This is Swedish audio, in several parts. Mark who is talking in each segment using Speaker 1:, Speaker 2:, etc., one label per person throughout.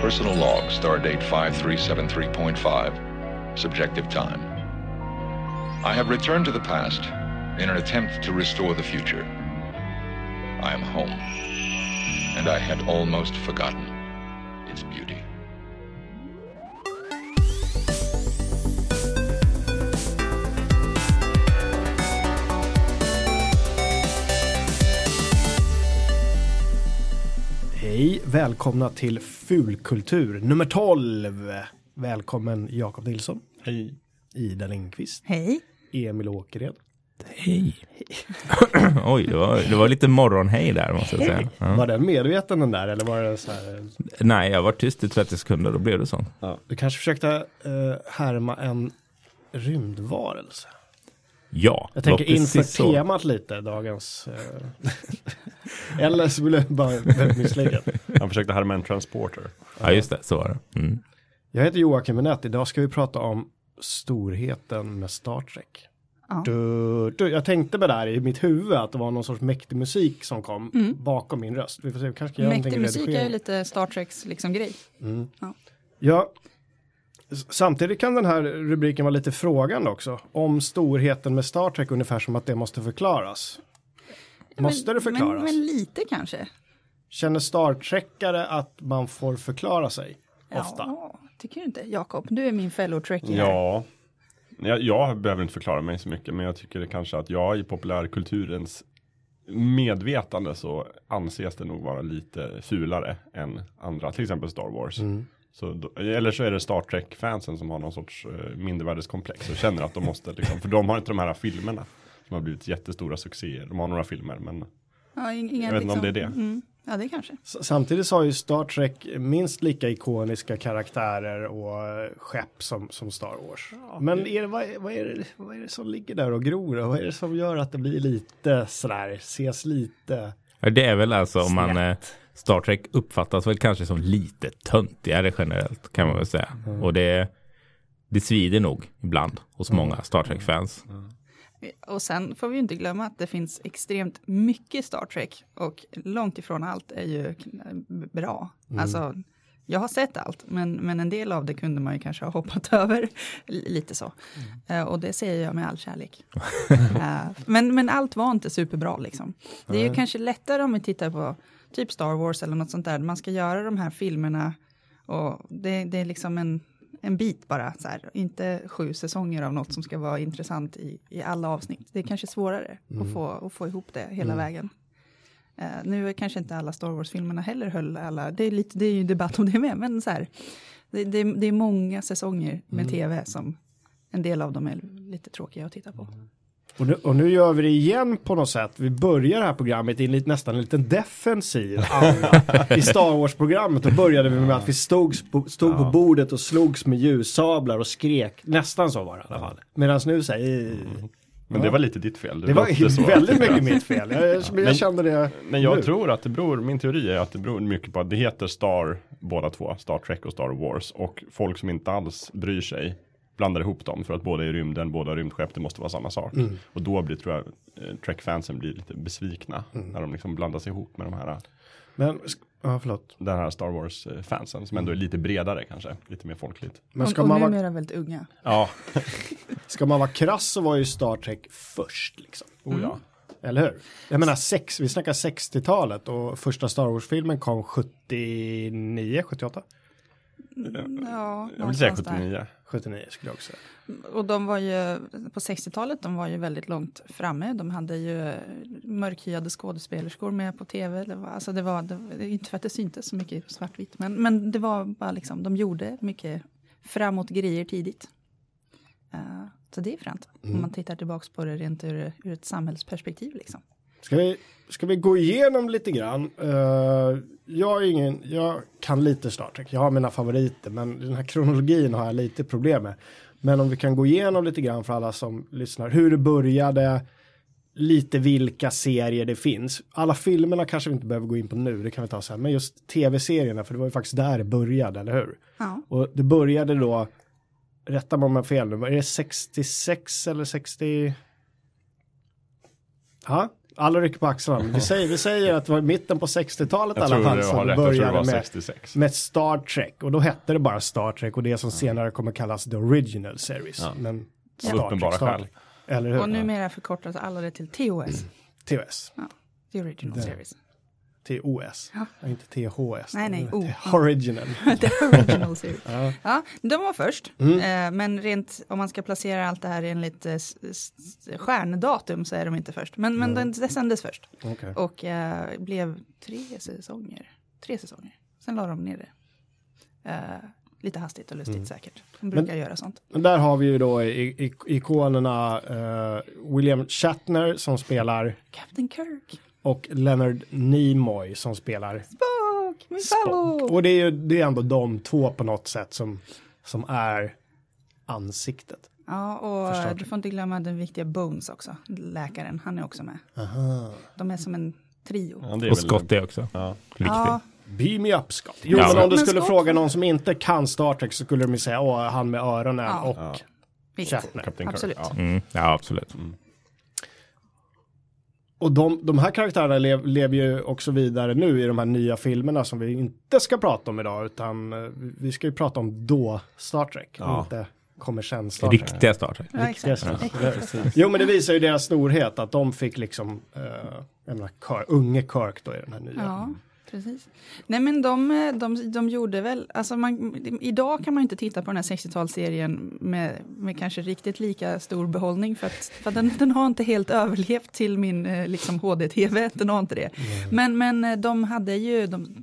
Speaker 1: Personal log, stardate 5373.5, subjective time. I have returned to the past in an attempt to restore the future. I am home, and I had almost forgotten its beauty.
Speaker 2: Välkomna till Fulkultur nummer 12. Välkommen Jakob Nilsson,
Speaker 3: Hej.
Speaker 2: Ida Lindqvist,
Speaker 4: Hej.
Speaker 2: Emil Åkered.
Speaker 5: Hej. Oj, det var, det var lite morgonhej där måste jag säga. Ja.
Speaker 2: Var den medveten den där eller var det så här?
Speaker 5: Nej, jag var tyst i 30 sekunder, då blev det så.
Speaker 2: Du kanske försökte uh, härma en rymdvarelse?
Speaker 5: Ja,
Speaker 2: Jag tänker inför
Speaker 5: så.
Speaker 2: temat lite, dagens... eh, eller så blev det bara väldigt misslyckat.
Speaker 3: Han försökte härma en transporter.
Speaker 5: Ja, just det, så var det. Mm.
Speaker 2: Jag heter Joakim Minett, idag ska vi prata om storheten med Star Trek.
Speaker 4: Ja.
Speaker 2: Du, du, jag tänkte med det här i mitt huvud att det var någon sorts mäktig musik som kom bakom min röst. Vi får se, vi kanske
Speaker 4: Mäktig musik är ju lite Star Treks liksom grej.
Speaker 2: Ja, s- samtidigt kan den här rubriken vara lite frågande också. Om storheten med Star Trek ungefär som att det måste förklaras. Måste
Speaker 4: men,
Speaker 2: det förklaras?
Speaker 4: Men, men lite kanske.
Speaker 2: Känner Star Trekare att man får förklara sig? Ofta.
Speaker 4: Ja, tycker du inte? Jakob, du är min fellow trekkie här.
Speaker 3: Ja. Jag, jag behöver inte förklara mig så mycket, men jag tycker det kanske att jag i populärkulturens medvetande så anses det nog vara lite fulare än andra, till exempel Star Wars. Så då, eller så är det Star Trek-fansen som har någon sorts uh, mindervärdeskomplex och känner att de måste, liksom, för de har inte de här filmerna som har blivit jättestora succéer. De har några filmer, men
Speaker 4: Ja, ing- inga,
Speaker 3: Jag vet inte om det är det.
Speaker 4: Mm, ja, det kanske.
Speaker 2: Samtidigt har ju Star Trek minst lika ikoniska karaktärer och eh, skepp som, som Star Wars. Men är det, vad, är, vad, är det, vad är det som ligger där och gror? och Vad är det som gör att det blir lite sådär, ses lite...
Speaker 5: Ja, Det är väl alltså om man,
Speaker 2: Snett.
Speaker 5: Star Trek uppfattas väl kanske som lite töntigare generellt kan man väl säga. Och det, det svider nog ibland hos många Star Trek-fans.
Speaker 4: Och sen får vi inte glömma att det finns extremt mycket Star Trek och långt ifrån allt är ju bra. Alltså, jag har sett allt, men, men en del av det kunde man ju kanske ha hoppat över. Lite så. Eh, och det säger jag med all kärlek. Eh, men, men allt var inte superbra liksom. Det är ju kanske lättare om vi tittar på typ Star Wars eller något sånt där. Man ska göra de här filmerna och det, det är liksom en, en bit bara, så här. inte sju säsonger av något som ska vara intressant i, i alla avsnitt. Det är kanske svårare att, få, att få ihop det hela vägen. Eh, nu är kanske inte alla Star Wars-filmerna heller höll alla, det är, lite, det är ju debatt om det med, men så här, det, det, det är många säsonger med tv som en del av dem är lite tråkiga att titta på.
Speaker 2: Och nu, och nu gör vi det igen på något sätt. Vi börjar det här programmet i en, nästan en liten defensiv anda. I Star Wars-programmet då började vi med att vi stod, på, stod på bordet och slogs med ljussablar och skrek. Nästan så var det i alla fall. Medan nu säger
Speaker 3: men det var lite ditt fel.
Speaker 2: Det var väldigt mycket mitt fel. Jag, jag,
Speaker 3: Men-
Speaker 2: kände det.
Speaker 3: Men jag
Speaker 2: nu.
Speaker 3: tror att det beror, min teori är att det beror mycket på att det heter Star båda två, Star Trek och Star Wars. Och folk som inte alls bryr sig blandar ihop dem för att båda är rymden, båda rymdskepp, det måste vara samma sak.
Speaker 2: Mm.
Speaker 3: Och då blir, tror jag, eh, Trek-fansen blir lite besvikna
Speaker 2: Mm.
Speaker 3: när de liksom blandas ihop med de här,
Speaker 2: Men, sk- ja förlåt.
Speaker 3: den här Star Wars-fansen som ändå är lite bredare kanske, lite mer folkligt.
Speaker 2: Men ska man, vara,
Speaker 4: väldigt unga.
Speaker 3: Ja,
Speaker 2: ska man vara krass så var ju Star Trek först liksom.
Speaker 3: oh ja.
Speaker 2: Eller hur? Jag menar sex, vi snackar 60-talet och första Star Wars-filmen kom 79, 78?
Speaker 4: Ja,
Speaker 3: Jag vill säga
Speaker 4: någonstans där.
Speaker 3: 79.
Speaker 2: 79 skulle jag också säga.
Speaker 4: Och de var ju, på 60-talet, de var ju väldigt långt framme. De hade ju mörkhyade skådespelerskor med på tv. Det var, alltså det var, det var inte för att det syntes så mycket svartvitt, men, men det var bara liksom, de gjorde mycket framåt grejer tidigt. Eh, så det är fränt, om man tittar tillbaka på det rent ur, ur ett samhällsperspektiv. Liksom.
Speaker 2: Ska vi, ska vi gå igenom lite grann? Eh, jag, ingen, jag kan lite Star Trek, jag har mina favoriter, men den här kronologin har jag lite problem med. Men om vi kan gå igenom lite grann för alla som lyssnar, hur det började, lite vilka serier det finns. Alla filmerna kanske vi inte behöver gå in på nu, det kan vi ta sen, men just tv-serierna, för det var ju faktiskt där det började, eller hur?
Speaker 4: Ja.
Speaker 2: Och det började då, rätta mig om jag fel nu, är det 66 eller 60? Ja, Alla rycker på axlarna. Vi säger, vi säger att det var i mitten på 60-talet i
Speaker 3: Jag
Speaker 2: alla fall som började med,
Speaker 3: 66.
Speaker 2: med Star Trek. Och då hette det bara Star Trek och det som senare kommer kallas The Original Series.
Speaker 3: Ja.
Speaker 2: Men Star
Speaker 3: uppenbara
Speaker 2: Trek, Star. Trek. Eller hur?
Speaker 4: Och numera förkortas alla det till TOS,
Speaker 2: TOS.
Speaker 4: The Original
Speaker 2: Det-
Speaker 4: Series.
Speaker 2: TOS.
Speaker 4: Ja.
Speaker 2: Inte THS.
Speaker 4: Nej, nej, O.
Speaker 2: är Original.
Speaker 4: The Original Series.
Speaker 2: Ja.
Speaker 4: Ja, de var först.
Speaker 2: Mm.
Speaker 4: Eh, men rent om man ska placera allt det här enligt stjärndatum så är de inte först. Men, men den, det sändes först.
Speaker 2: Okej.
Speaker 4: Och eh, blev tre säsonger. Tre säsonger. Sen la de ner det. Eh, lite hastigt och lustigt
Speaker 2: Mm.
Speaker 4: säkert. De brukar göra sånt.
Speaker 2: Men där har vi ju då ikonerna eh, William Shatner som spelar
Speaker 4: Captain Kirk.
Speaker 2: Och Leonard Nimoy som spelar
Speaker 4: Spock, min
Speaker 2: Spock. Och det är ju det är ändå de två på något sätt som, som är ansiktet.
Speaker 4: Ja, och
Speaker 2: För Star Trek.
Speaker 4: du får inte glömma den viktiga Bones också. Läkaren, han är också med.
Speaker 2: Aha.
Speaker 4: De är som en trio.
Speaker 3: Ja,
Speaker 5: Och Scott är också.
Speaker 3: Ja.
Speaker 5: Viktig.
Speaker 4: Ja,
Speaker 2: Beam me up Scott. Jo,
Speaker 5: Ja.
Speaker 2: men om du
Speaker 4: Men
Speaker 2: skulle
Speaker 4: Scott-
Speaker 2: fråga någon som inte kan Star Trek så skulle de ju säga åh, han med öronen
Speaker 4: Ja.
Speaker 2: och
Speaker 3: Ja.
Speaker 4: visst.
Speaker 2: Shatner.
Speaker 4: Absolut.
Speaker 3: Ja.
Speaker 5: Mm, ja, absolut.
Speaker 2: Och de, de här karaktärerna lev, lever ju också vidare nu i de här nya filmerna som vi inte ska prata om idag utan eh, vi ska ju prata om då Star Trek,
Speaker 3: Ja.
Speaker 2: inte kommer sen Star Trek.
Speaker 5: Riktiga Star Trek.
Speaker 4: Ja,
Speaker 2: Riktiga. Star Trek. Jo men det visar ju deras storhet att de fick liksom, eh, jag menar, Kirk, unge Kirk då i den här nya.
Speaker 4: Precis. Nej men de, de, de gjorde väl, alltså man, idag kan man inte titta på den här 60-talsserien med, med kanske riktigt lika stor behållning för att, för att den, den har inte helt överlevt till min eh, liksom HD-TV, den har inte det. Men, men eh, de hade ju, de,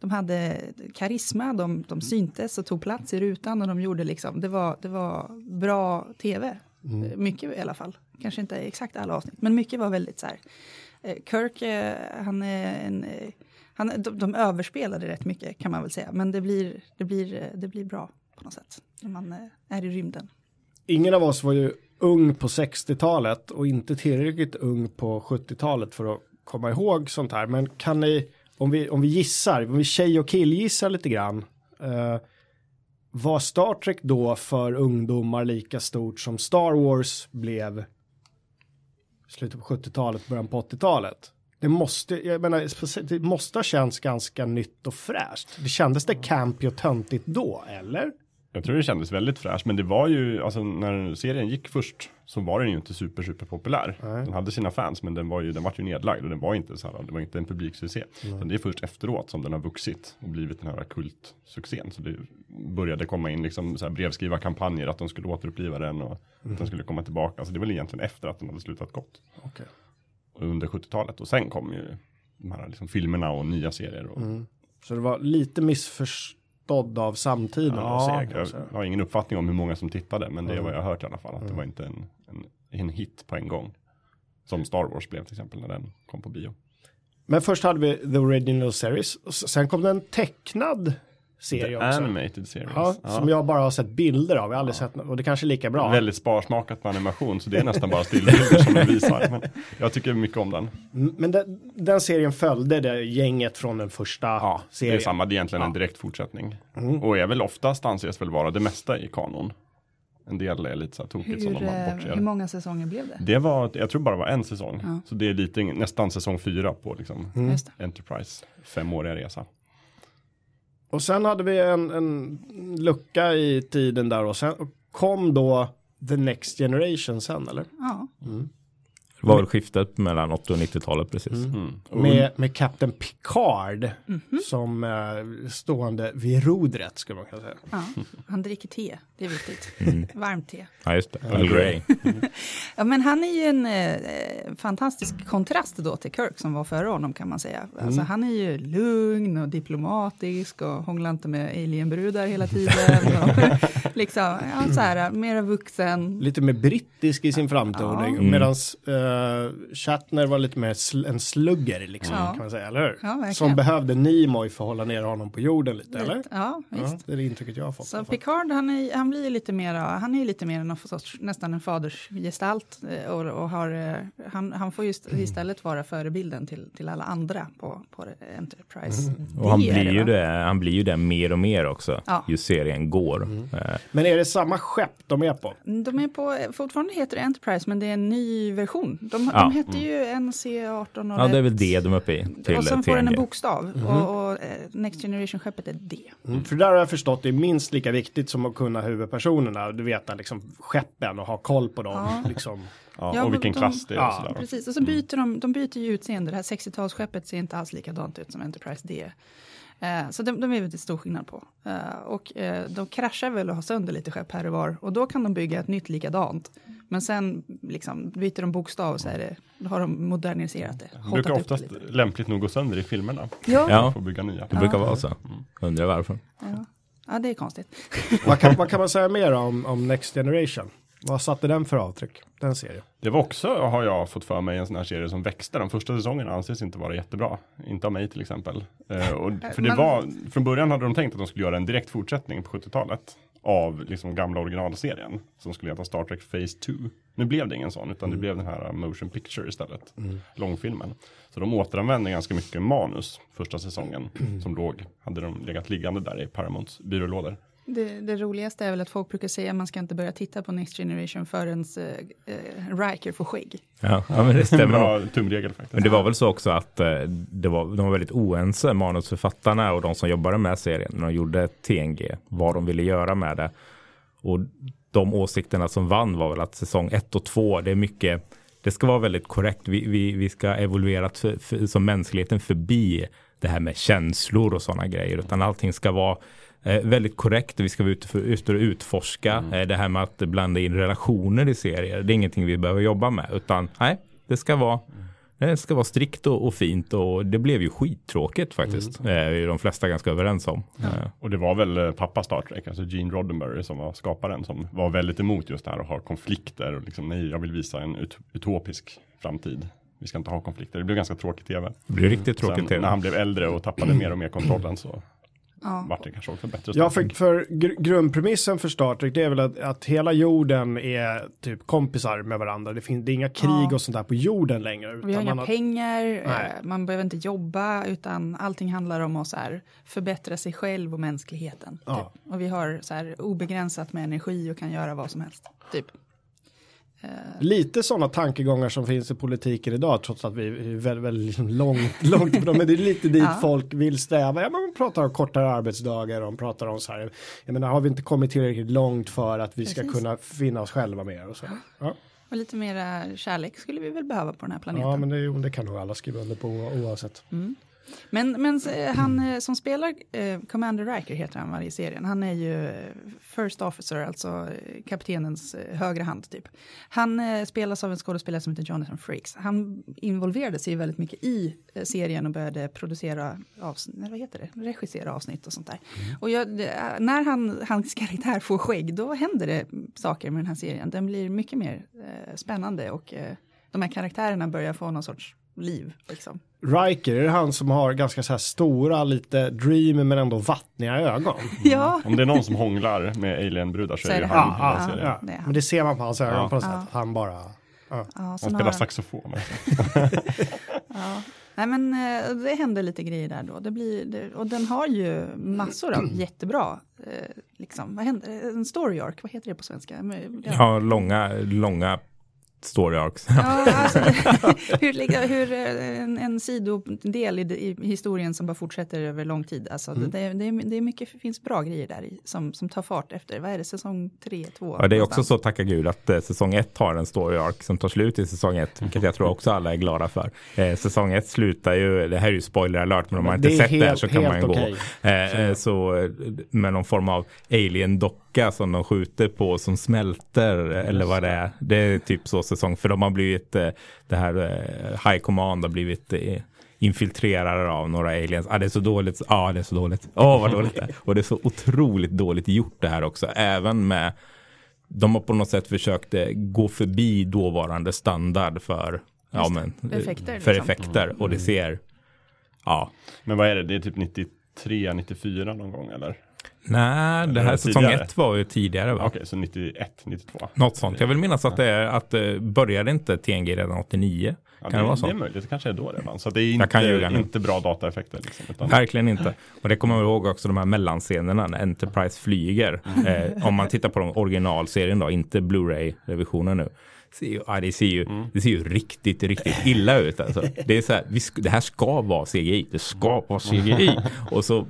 Speaker 4: de hade karisma, de, de syntes och tog plats i rutan och de gjorde liksom, det var, det var bra tv. Eh, Mycket i alla fall, kanske inte exakt alla avsnitt, men mycket var väldigt så här. Kirk, han är en, han, de, de överspelade rätt mycket kan man väl säga, men det blir, det blir, det blir bra på något sätt när man eh, är i rymden.
Speaker 2: Ingen av oss var ju ung på 60-talet och inte tillräckligt ung på 70-talet för att komma ihåg sånt här. Men kan ni, om vi, om vi gissar, om vi tjej och killgissar lite grann. Eh, var Star Trek då för ungdomar lika stort som Star Wars blev i slutet på 70-talet, början på 80-talet? Det måste, jag menar, det måste ha känts ganska nytt och fräscht. Det kändes det campy och töntigt då, eller?
Speaker 3: Jag tror det kändes väldigt fräscht, men det var ju, alltså när serien gick först så var den ju inte super, super populär.
Speaker 2: Nej.
Speaker 3: Den hade sina fans, men den var ju, den var ju nedlagd och den var inte så här, det var inte en publiksuccé. Utan det är först efteråt som den har vuxit och blivit den här kultsuccén. Så det började komma in liksom så här brevskrivarkampanjer att de skulle återuppliva den och att den skulle komma tillbaka. Så det var väl egentligen efter att den hade slutat gott.
Speaker 2: Okej.
Speaker 3: Under 70-talet och sen kom ju de här liksom filmerna och nya serier. Och,
Speaker 2: Så det var lite missförstådd av samtiden.
Speaker 3: Ja,
Speaker 2: jag
Speaker 3: jag, har ingen uppfattning om hur många som tittade, men det är
Speaker 2: Mm.
Speaker 3: vad jag har hört i alla fall. Att det var inte en, en, en hit på en gång. Som Star Wars blev till exempel när den kom på bio.
Speaker 2: Men först hade vi The Original Series. Sen kom det en tecknad serie
Speaker 3: The
Speaker 2: också.
Speaker 3: Animated series.
Speaker 2: Ja, Som jag bara har sett bilder av. Jag har aldrig sett något. Och det kanske är lika bra.
Speaker 3: Väldigt sparsmakat med animation, så det är nästan bara stillbilder som den visar. Men jag tycker mycket om den.
Speaker 2: Men den, den serien följde det gänget från den första
Speaker 3: Ja, det
Speaker 2: serien.
Speaker 3: är samma, det är egentligen en
Speaker 2: Ja.
Speaker 3: direkt fortsättning.
Speaker 2: Mm.
Speaker 3: Och är väl oftast anses väl vara det mesta i kanon. En del är lite så här tokigt som
Speaker 4: Hur,
Speaker 3: de har
Speaker 4: eh,
Speaker 3: bortser.
Speaker 4: hur många säsonger blev det?
Speaker 3: Det var, jag tror bara det var en säsong.
Speaker 4: Ja.
Speaker 3: Så det är lite, nästan säsong fyra på liksom
Speaker 2: Mm.
Speaker 4: Det.
Speaker 3: Enterprise, femåriga resa.
Speaker 2: Och sen hade vi en, en lucka i tiden där och sen kom då The Next Generation sen eller?
Speaker 4: Ja,
Speaker 5: Det var väl skiftet mellan 80 och 90-talet precis.
Speaker 3: Mm. Och
Speaker 2: Med, med Captain Picard
Speaker 4: Mhm.
Speaker 2: som eh, stående vid rodret skulle man kunna säga.
Speaker 4: ja. han dricker te, det är viktigt.
Speaker 3: Mm.
Speaker 4: Varmt te.
Speaker 5: Ja, just det. Earl Grey.
Speaker 4: Ja, men han är ju en eh, fantastisk kontrast då till Kirk som var före honom kan man säga. Alltså, Han är ju lugn och diplomatisk och hånglar inte med alienbrudar hela tiden. Och liksom, ja, så här, mera vuxen.
Speaker 2: Lite mer brittisk i sin framtoning.
Speaker 5: Mm.
Speaker 2: Medan uh, Shatner var lite mer sl en slugger liksom,
Speaker 4: Ja.
Speaker 2: kan man säga, eller hur?
Speaker 4: Ja.
Speaker 2: Som behövde Nimoy för att hålla ner honom på jorden lite, eller?
Speaker 4: Lite, ja, visst.
Speaker 2: Ja, det är det intrycket jag har fått.
Speaker 4: Så. Picard, han, är, han blir ju lite mer, han är lite mer en sorts, nästan en fadersgestalt eh, och, och har, eh, han, han får just
Speaker 2: Mm.
Speaker 4: istället vara förebilden till, till alla andra på, på Enterprise.
Speaker 2: Mm.
Speaker 5: Och han blir, ju det, han blir ju det mer och mer också.
Speaker 4: Ja.
Speaker 5: Ju serien går.
Speaker 2: Mm.
Speaker 5: Eh,
Speaker 2: Men är det samma skepp de är på?
Speaker 4: De är på, fortfarande heter det Enterprise, men det är en ny version. De,
Speaker 5: Ja.
Speaker 4: de hette ju NC18 och
Speaker 5: Ja, det är väl det de är uppe i. Till
Speaker 4: och sen får den en bokstav. Och, och eh, Next Generation-skeppet är D.
Speaker 2: Mm. För där har jag förstått det är minst lika viktigt som att kunna huvudpersonerna. Du vet liksom skeppen och ha koll på dem.
Speaker 4: Ja.
Speaker 2: Liksom.
Speaker 3: Ja,
Speaker 4: Ja,
Speaker 3: och vilken
Speaker 4: de-
Speaker 3: klass det är och
Speaker 2: Ja,
Speaker 3: sådär.
Speaker 4: Precis, och så byter de, de byter ju utseende. Det här 60-talsskeppet ser inte alls likadant ut som Enterprise D. Eh, så de, de är väldigt stor skillnad på. Eh, och eh, de kraschar väl och har sönder lite skepp här och var. Och då kan de bygga ett nytt likadant. Men sen liksom, byter de bokstav och så är det, då har de moderniserat det.
Speaker 3: Det brukar oftast
Speaker 4: lite.
Speaker 3: lämpligt nog gå sönder i filmerna.
Speaker 4: Ja, ja.
Speaker 5: Ja,
Speaker 3: att bygga nya.
Speaker 5: det brukar vara så. Undrar varför.
Speaker 4: ja, det är konstigt.
Speaker 2: vad, kan, vad kan man säga mer om, om Next Generation? Vad satte den för avtryck? Den serien.
Speaker 3: Det var också, har jag fått för mig, en sån här serie som växte. De första säsongerna anses inte vara jättebra. Inte av mig till exempel. Eh, och, för det
Speaker 4: men-
Speaker 3: var, från början hade de tänkt att de skulle göra en direkt fortsättning på 70-talet. Av liksom gamla originalserien. Som skulle heta Star Trek Phase 2. Nu blev det ingen sån, utan det blev den här motion picture istället. Långfilmen. Så de återanvände ganska mycket manus första säsongen. Som låg, hade de legat liggande där i Paramounts byrålådor.
Speaker 4: Det, det roligaste är väl att folk brukar säga att man ska inte börja titta på Next Generation förrän eh, eh, Riker får skägg.
Speaker 5: Ja, ja men det stämmer.
Speaker 3: Bra tumregel faktiskt.
Speaker 5: Men det var väl så också att eh, det var, de var väldigt oense, manusförfattarna och de som jobbade med serien när de gjorde TNG, vad de ville göra med det. Och de åsikterna som vann var väl att säsong 1 och 2, det är mycket, det ska vara väldigt korrekt. Vi, vi, vi ska evoluera för, för, som mänskligheten förbi det här med känslor och sådana grejer, utan allting ska vara eh, väldigt korrekt. Vi ska vara ute, för, ute och utforska eh, det här med att blanda in relationer i serier. Det är ingenting vi behöver jobba med, utan nej, det ska vara det ska vara strikt och, och fint och det blev ju skittråkigt faktiskt. Eh, är de flesta ganska överens om. Eh,
Speaker 3: Och det var väl eh, pappa Star Trek, alltså Gene Roddenberry som var skaparen som var väldigt emot just det här att ha konflikter och liksom nej, jag vill visa en ut utopisk framtid. Vi ska inte ha konflikter. Det blev ganska tråkigt tv.
Speaker 5: det blir riktigt tråkigt
Speaker 3: Sen,
Speaker 5: till.
Speaker 3: när han blev äldre och tappade mer och mer kontrollen så
Speaker 4: Ja.
Speaker 3: vart det kanske också bättre.
Speaker 2: Ja, för, för gr- grundpremissen för Star Trek det är väl att, att hela jorden är typ kompisar med varandra. Det, finns, det är inga krig
Speaker 4: Ja.
Speaker 2: och sånt där på jorden längre.
Speaker 4: Vi har
Speaker 2: utan
Speaker 4: inga
Speaker 2: man har-
Speaker 4: pengar,
Speaker 2: Nej.
Speaker 4: eh, man behöver inte jobba, utan allting handlar om att så här, förbättra sig själv och mänskligheten.
Speaker 2: Ja.
Speaker 4: Typ. Och vi har så här, obegränsat med energi och kan göra vad som helst. Typ.
Speaker 2: Lite sådana tankegångar som finns i politiken idag trots att vi är väldigt, väldigt långt, långt ifrån. Men det är lite dit
Speaker 4: Ja.
Speaker 2: folk vill sträva. Ja, man pratar om kortare arbetsdagar och de pratar om så här. Jag menar, har vi inte kommit tillräckligt långt för att vi ska
Speaker 4: Precis.
Speaker 2: kunna finna oss själva mer och så. Ja,
Speaker 4: Och lite mera kärlek skulle vi väl behöva på den här planeten.
Speaker 2: ja men det, det kan nog alla skriva under på oavsett.
Speaker 4: Men, men eh, han eh, som spelar eh, Commander Riker heter han va, i serien. Han är ju First Officer, alltså kaptenens högra hand typ. Han eh, spelas av en skådespelare som heter Jonathan Frakes. Han involverade sig väldigt mycket i eh, serien och började producera avsnitt, vad heter det, regissera avsnitt och sånt där. Och jag, när han, hans karaktär får skägg, då händer det saker med den här serien. Den blir mycket mer spännande och de här karaktärerna börjar få någon sorts liv. Liksom.
Speaker 2: Riker, är det han som har ganska så här stora, lite dreamy men ändå vattniga ögon?
Speaker 4: Ja,
Speaker 3: Om det är någon som hånglar med alien-brudar så,
Speaker 4: Så
Speaker 3: är det han.
Speaker 2: Ja, ja, ja.
Speaker 4: det.
Speaker 2: Men det ser man på hans ögon
Speaker 3: Ja.
Speaker 2: på något
Speaker 4: Ja.
Speaker 2: sätt. Han bara...
Speaker 4: ja,
Speaker 3: Han spelar
Speaker 4: har-
Speaker 3: saxofon.
Speaker 4: Ja. Nej men eh, det händer lite grejer där då. Det blir, det, och den har ju massor av jättebra, eh, liksom, vad händer, en story arc, vad heter det på svenska? Ja,
Speaker 5: långa, långa story arcs.
Speaker 4: Ja, alltså, hur, ligger- hur eh, en, en sidodel i, i historien som bara fortsätter över lång tid. Alltså, det, det, är, det är mycket, det finns bra grejer där i som, som tar fart efter, vad är det, säsong tre, två?
Speaker 5: Ja, det är också så, tacka gud, att eh, säsong ett har en story arc som tar slut i säsong ett, vilket jag tror också alla är glada för. Eh, säsong ett slutar ju, det här är ju spoiler alert, men om man inte
Speaker 2: Det
Speaker 5: sett det här
Speaker 2: helt-
Speaker 5: så kan man ju
Speaker 2: helt
Speaker 5: gå. Eh, eh, så eh, med någon form av alien-docka som de skjuter på som smälter, eller vad det är. Det är typ så säsong, för de har blivit, eh, det här eh, High Command har blivit eh, infiltrerade av några aliens. Ah, det är så dåligt. Ja, ah, det är så dåligt. Åh, vad dåligt det är. Och det är så otroligt dåligt gjort det här också. Även med de har på något sätt försökt gå förbi dåvarande standard för, ja, men.
Speaker 4: Effekter,
Speaker 5: för
Speaker 4: liksom.
Speaker 5: effekter. Och det ser, ja.
Speaker 3: Men vad är det? Det är typ 93, 94 någon gång eller?
Speaker 5: Nej, det här säsong
Speaker 3: tidigare?
Speaker 5: ett var ju tidigare va?
Speaker 3: Okej, så 91, 92.
Speaker 5: Något sånt. Jag vill minnas att det är att eh, började inte TNG redan 89?
Speaker 3: Ja,
Speaker 5: kan
Speaker 3: det,
Speaker 5: det vara så?
Speaker 3: det är möjligt, det kanske är då redan. Så det är inte, inte bra dataeffekter. Liksom, utan,
Speaker 5: Verkligen inte. Och det kommer jag ihåg också de här mellanscenerna när Enterprise flyger.
Speaker 3: Mm.
Speaker 5: Eh, om man tittar på de originalserien då, inte Blu-ray-revisionen nu. ser ju, ja, det, ser ju, det ser ju riktigt, riktigt illa ut. Alltså. Det, är så här, vi, det här ska vara CGI. Det ska vara CGI. Och så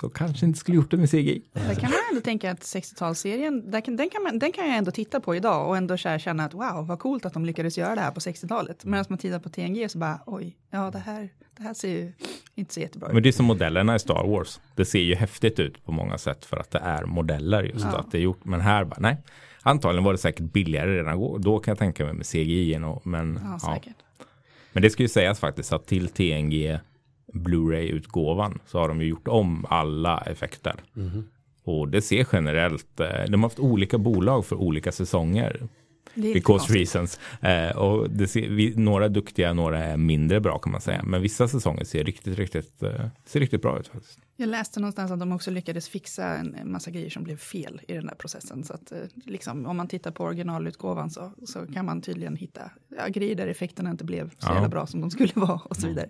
Speaker 5: då kanske inte skulle gjort det med CGI.
Speaker 4: Där kan man ändå tänka att 60-talsserien, där kan, den, kan man, den kan jag ändå titta på idag och ändå så här känna att wow, vad coolt att de lyckades göra det här på 60-talet. Medan man tittar på TNG så bara oj, ja det här, det här ser ju inte så jättebra
Speaker 5: Men
Speaker 4: ut.
Speaker 5: det är som modellerna i Star Wars. Det ser ju häftigt ut på många sätt för att det är modeller just
Speaker 4: Ja.
Speaker 5: att det är gjort. Men här bara nej. Antagligen var det säkert billigare redan då, då kan jag tänka mig med CGI och men
Speaker 4: Ja,
Speaker 5: ja.
Speaker 4: säkert.
Speaker 5: Men det ska ju sägas faktiskt att till TNG Blu-ray-utgåvan så har de ju gjort om alla effekter. Och det ser generellt, eh, de har haft olika bolag för olika säsonger. Because reasons. Eh, och ser, vi, några är duktiga, några är mindre bra kan man säga. Men vissa säsonger ser riktigt, riktigt, eh, ser riktigt bra ut faktiskt.
Speaker 4: Jag läste någonstans att de också lyckades fixa en massa grejer som blev fel i den där processen. Så att eh, liksom, om man tittar på originalutgåvan så, så kan man tydligen hitta ja, grejer där effekterna inte blev så
Speaker 5: Ja.
Speaker 4: jävla bra som de skulle vara och så vidare.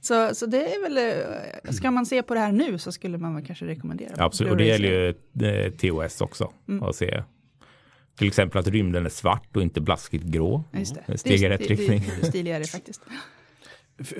Speaker 4: Så, så det är väl, eh, ska man se på det här nu så skulle man väl kanske rekommendera.
Speaker 5: Absolut, och det gäller ju eh, TOS också. Att se till exempel att rymden är svart och inte blaskigt grå.
Speaker 4: Just det.
Speaker 5: Det steg i rätt riktning.
Speaker 4: Det, det är stiligare faktiskt.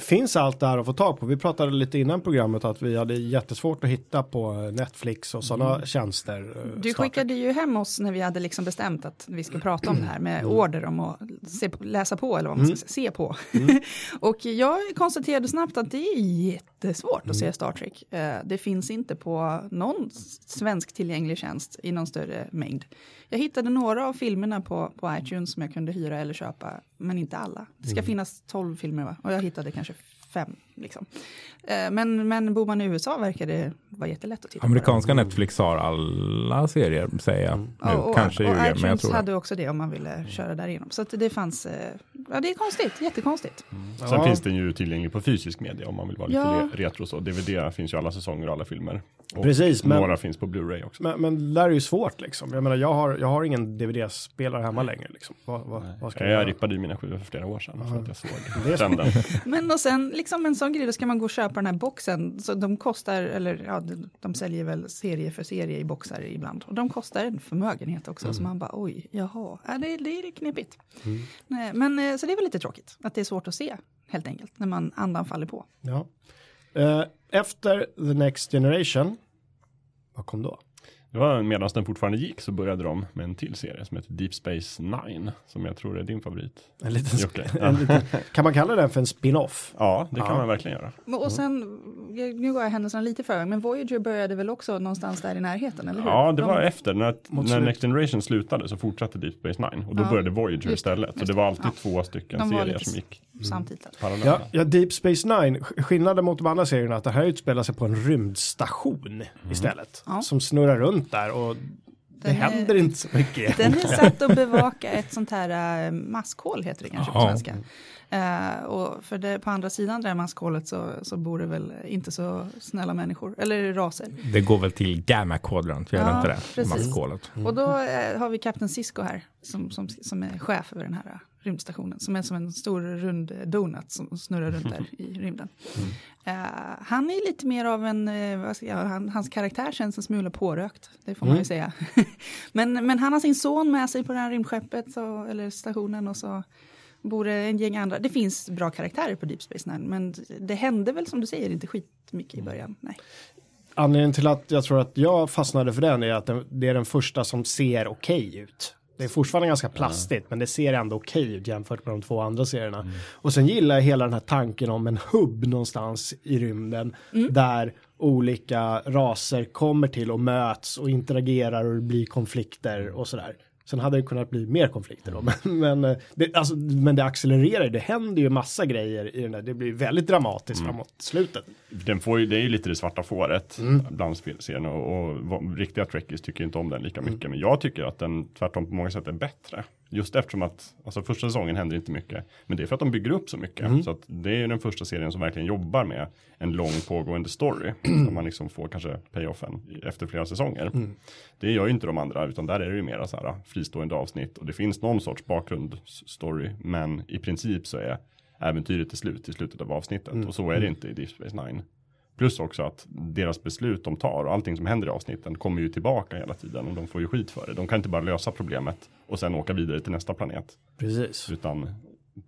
Speaker 2: Finns allt det här att få tag på? Vi pratade lite innan programmet att vi hade jättesvårt att hitta på Netflix och sådana tjänster. eh,
Speaker 4: Du skickade ju hem oss när vi hade liksom bestämt att vi ska prata om det här med order om att se, läsa på eller vad man ska säga, se på. och jag konstaterade snabbt att det är jättesvårt att se Star Trek. Eh, Det finns inte på någon svensk tillgänglig tjänst i någon större mängd. Jag hittade några av filmerna på, på iTunes som jag kunde hyra eller köpa, men inte alla. Det ska finnas 12 filmer va? och jag hittade kanske fem. Liksom. Eh, Men, men bor man i USA verkar det vara jättelätt att titta på.
Speaker 5: Amerikanska Netflix har alla serier säger jag nu.
Speaker 4: Ja, och,
Speaker 5: Kanske
Speaker 4: och
Speaker 5: ljuger, men jag tror
Speaker 4: hade
Speaker 5: det.
Speaker 4: också det om man ville köra där igenom. Så att det fanns, eh, ja det är konstigt, jättekonstigt.
Speaker 3: Sen
Speaker 2: Ja.
Speaker 3: finns den ju tillgänglig på fysisk media om man vill vara lite
Speaker 4: Ja.
Speaker 3: le- retro så. DVD finns ju alla säsonger och alla filmer. Och
Speaker 2: Precis, men-
Speaker 3: några finns på Blu-ray också.
Speaker 2: Men, men det där är ju svårt liksom. Jag menar, jag har, jag har ingen DVD-spelare hemma längre. Liksom. Vad, vad, vad ska jag,
Speaker 3: jag rippade ju mina skivor för flera år sedan för att jag såg trenden.
Speaker 4: Men och sen liksom en sån grej, då ska man gå och köpa den här boxen. Så de kostar, eller ja, de, säljer väl serie för serie i boxar ibland. Och de kostar en förmögenhet också. Så man bara oj, jaha, ja, det, det är knepigt. Nej, men eh, så det är väl lite tråkigt att det är svårt att se helt enkelt när man andan faller på.
Speaker 2: Ja. Eh, efter The Next Generation, vad kom då?
Speaker 3: Det var medan den fortfarande gick så började de med en till serie som heter Deep Space Nine. Som jag tror är din favorit.
Speaker 2: En liten, en liten, kan man kalla den för en spin-off?
Speaker 3: Ja, det kan
Speaker 2: Ja.
Speaker 3: man verkligen göra.
Speaker 4: Och och sen, nu går jag händelserna lite för men Voyager började väl också någonstans där i närheten, eller hur?
Speaker 3: Ja, det
Speaker 4: De-
Speaker 3: var efter. När, när. Next Generation slutade så fortsatte Deep Space Nine. Och då
Speaker 4: Ja,
Speaker 3: började Voyager
Speaker 4: just
Speaker 3: istället. Så
Speaker 4: just
Speaker 3: det var alltid
Speaker 4: Ja.
Speaker 3: två stycken
Speaker 4: De
Speaker 3: serier som gick
Speaker 4: samtidigt.
Speaker 3: parallellt.
Speaker 2: Ja, ja, Deep Space Nine, sk- skillnaden mot de andra serierna är att det här utspelar sig på en rymdstation istället.
Speaker 4: Ja.
Speaker 2: Som snurrar runt där och det
Speaker 4: Den är-
Speaker 2: händer inte så mycket.
Speaker 4: Den är satt att bevaka ett sånt här äh, maskhål heter det kanske på
Speaker 5: Jaha.
Speaker 4: svenska. Eh, och för det, på andra sidan det här maskhålet så, så bor det väl inte så snälla människor, eller raser.
Speaker 5: Det går väl till Gamma Quadrant, gör
Speaker 4: Ja,
Speaker 5: inte det?
Speaker 4: precis.
Speaker 5: Maskhålet.
Speaker 4: Och då eh, har vi Kapten Cisco här, som, som, som är chef över den här rymdstationen, som är som en stor rund donut som snurrar runt där i rymden. Eh, han är lite mer av en, ska jag, han, hans karaktär känns en smula pårökt, det får man ju säga. men, men han har sin son med sig på det här rymdskeppet, så, eller stationen, och så bor det en gäng andra. Det finns bra karaktärer på Deep Space Nine, men det hände väl som du säger inte skitmycket i början. Nej.
Speaker 2: Anledningen till att jag tror att jag fastnade för den är att det är den första som ser okej ut. Det är fortfarande ganska plastigt men det ser ändå okej ut jämfört med de två andra serierna. Och sen gillar jag hela den här tanken om en hubb någonstans i rymden där olika raser kommer till och möts och interagerar och det blir konflikter och sådär. Sen hade det kunnat bli mer konflikter då, men, men, eh, det, alltså, men det accelererar, det händer ju massa grejer i den där, det blir väldigt dramatiskt framåt slutet.
Speaker 3: Den får ju, det är ju lite det svarta fåret
Speaker 2: Mm.
Speaker 3: bland spelserierna och, och vad- riktiga trekkies tycker inte om den lika
Speaker 2: Mm.
Speaker 3: mycket. Men jag tycker att den tvärtom på många sätt är bättre. Just eftersom att, alltså första säsongen händer inte mycket. Men det är för att de bygger upp så mycket.
Speaker 2: Mm.
Speaker 3: Så att det är den första serien som verkligen jobbar med en lång pågående story. Där man liksom får kanske payoffen efter flera säsonger.
Speaker 2: Mm.
Speaker 3: Det gör ju inte de andra, utan där är det ju mera så här fristående avsnitt. Och det finns någon sorts bakgrundsstory. Men i princip så är äventyret till slut i slutet av avsnittet.
Speaker 2: Mm.
Speaker 3: Och så är det inte i Deep Space Nine. Plus också att deras beslut de tar och allting som händer i avsnitten kommer ju tillbaka hela tiden och de får ju skit för det. De kan inte bara lösa problemet och sen åka vidare till nästa planet.
Speaker 2: Precis.
Speaker 3: Utan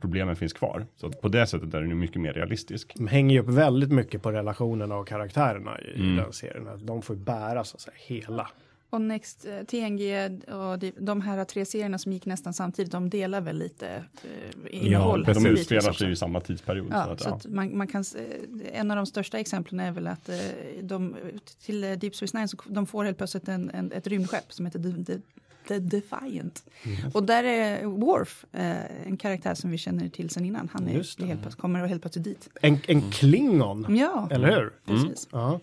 Speaker 3: problemen finns kvar. Så på det sättet är den ju mycket mer realistisk.
Speaker 2: De hänger ju upp väldigt mycket på relationerna och karaktärerna i
Speaker 3: Mm.
Speaker 2: den serien. De får bära så att säga hela.
Speaker 4: Och Next, eh, TNG och de, de här tre serierna som gick nästan samtidigt, de delar väl lite eh, innehåll.
Speaker 5: precis.
Speaker 3: De utspelar sig ju i samma tidsperiod. så
Speaker 4: Ja,
Speaker 3: att,
Speaker 4: så
Speaker 3: ja.
Speaker 4: att man, man kan, s- en av de största exemplen är väl att eh, de, till eh, Deep Space Nine så de får helt plötsligt en, en, ett rymdskepp som heter The, The, The Defiant.
Speaker 2: Mm.
Speaker 4: Och där är Worf eh, en karaktär som vi känner till sen innan. Han är, helt plötsligt, kommer helt plötsligt dit.
Speaker 2: En, en klingon,
Speaker 4: Ja,
Speaker 2: eller hur?
Speaker 4: precis.
Speaker 2: Ja.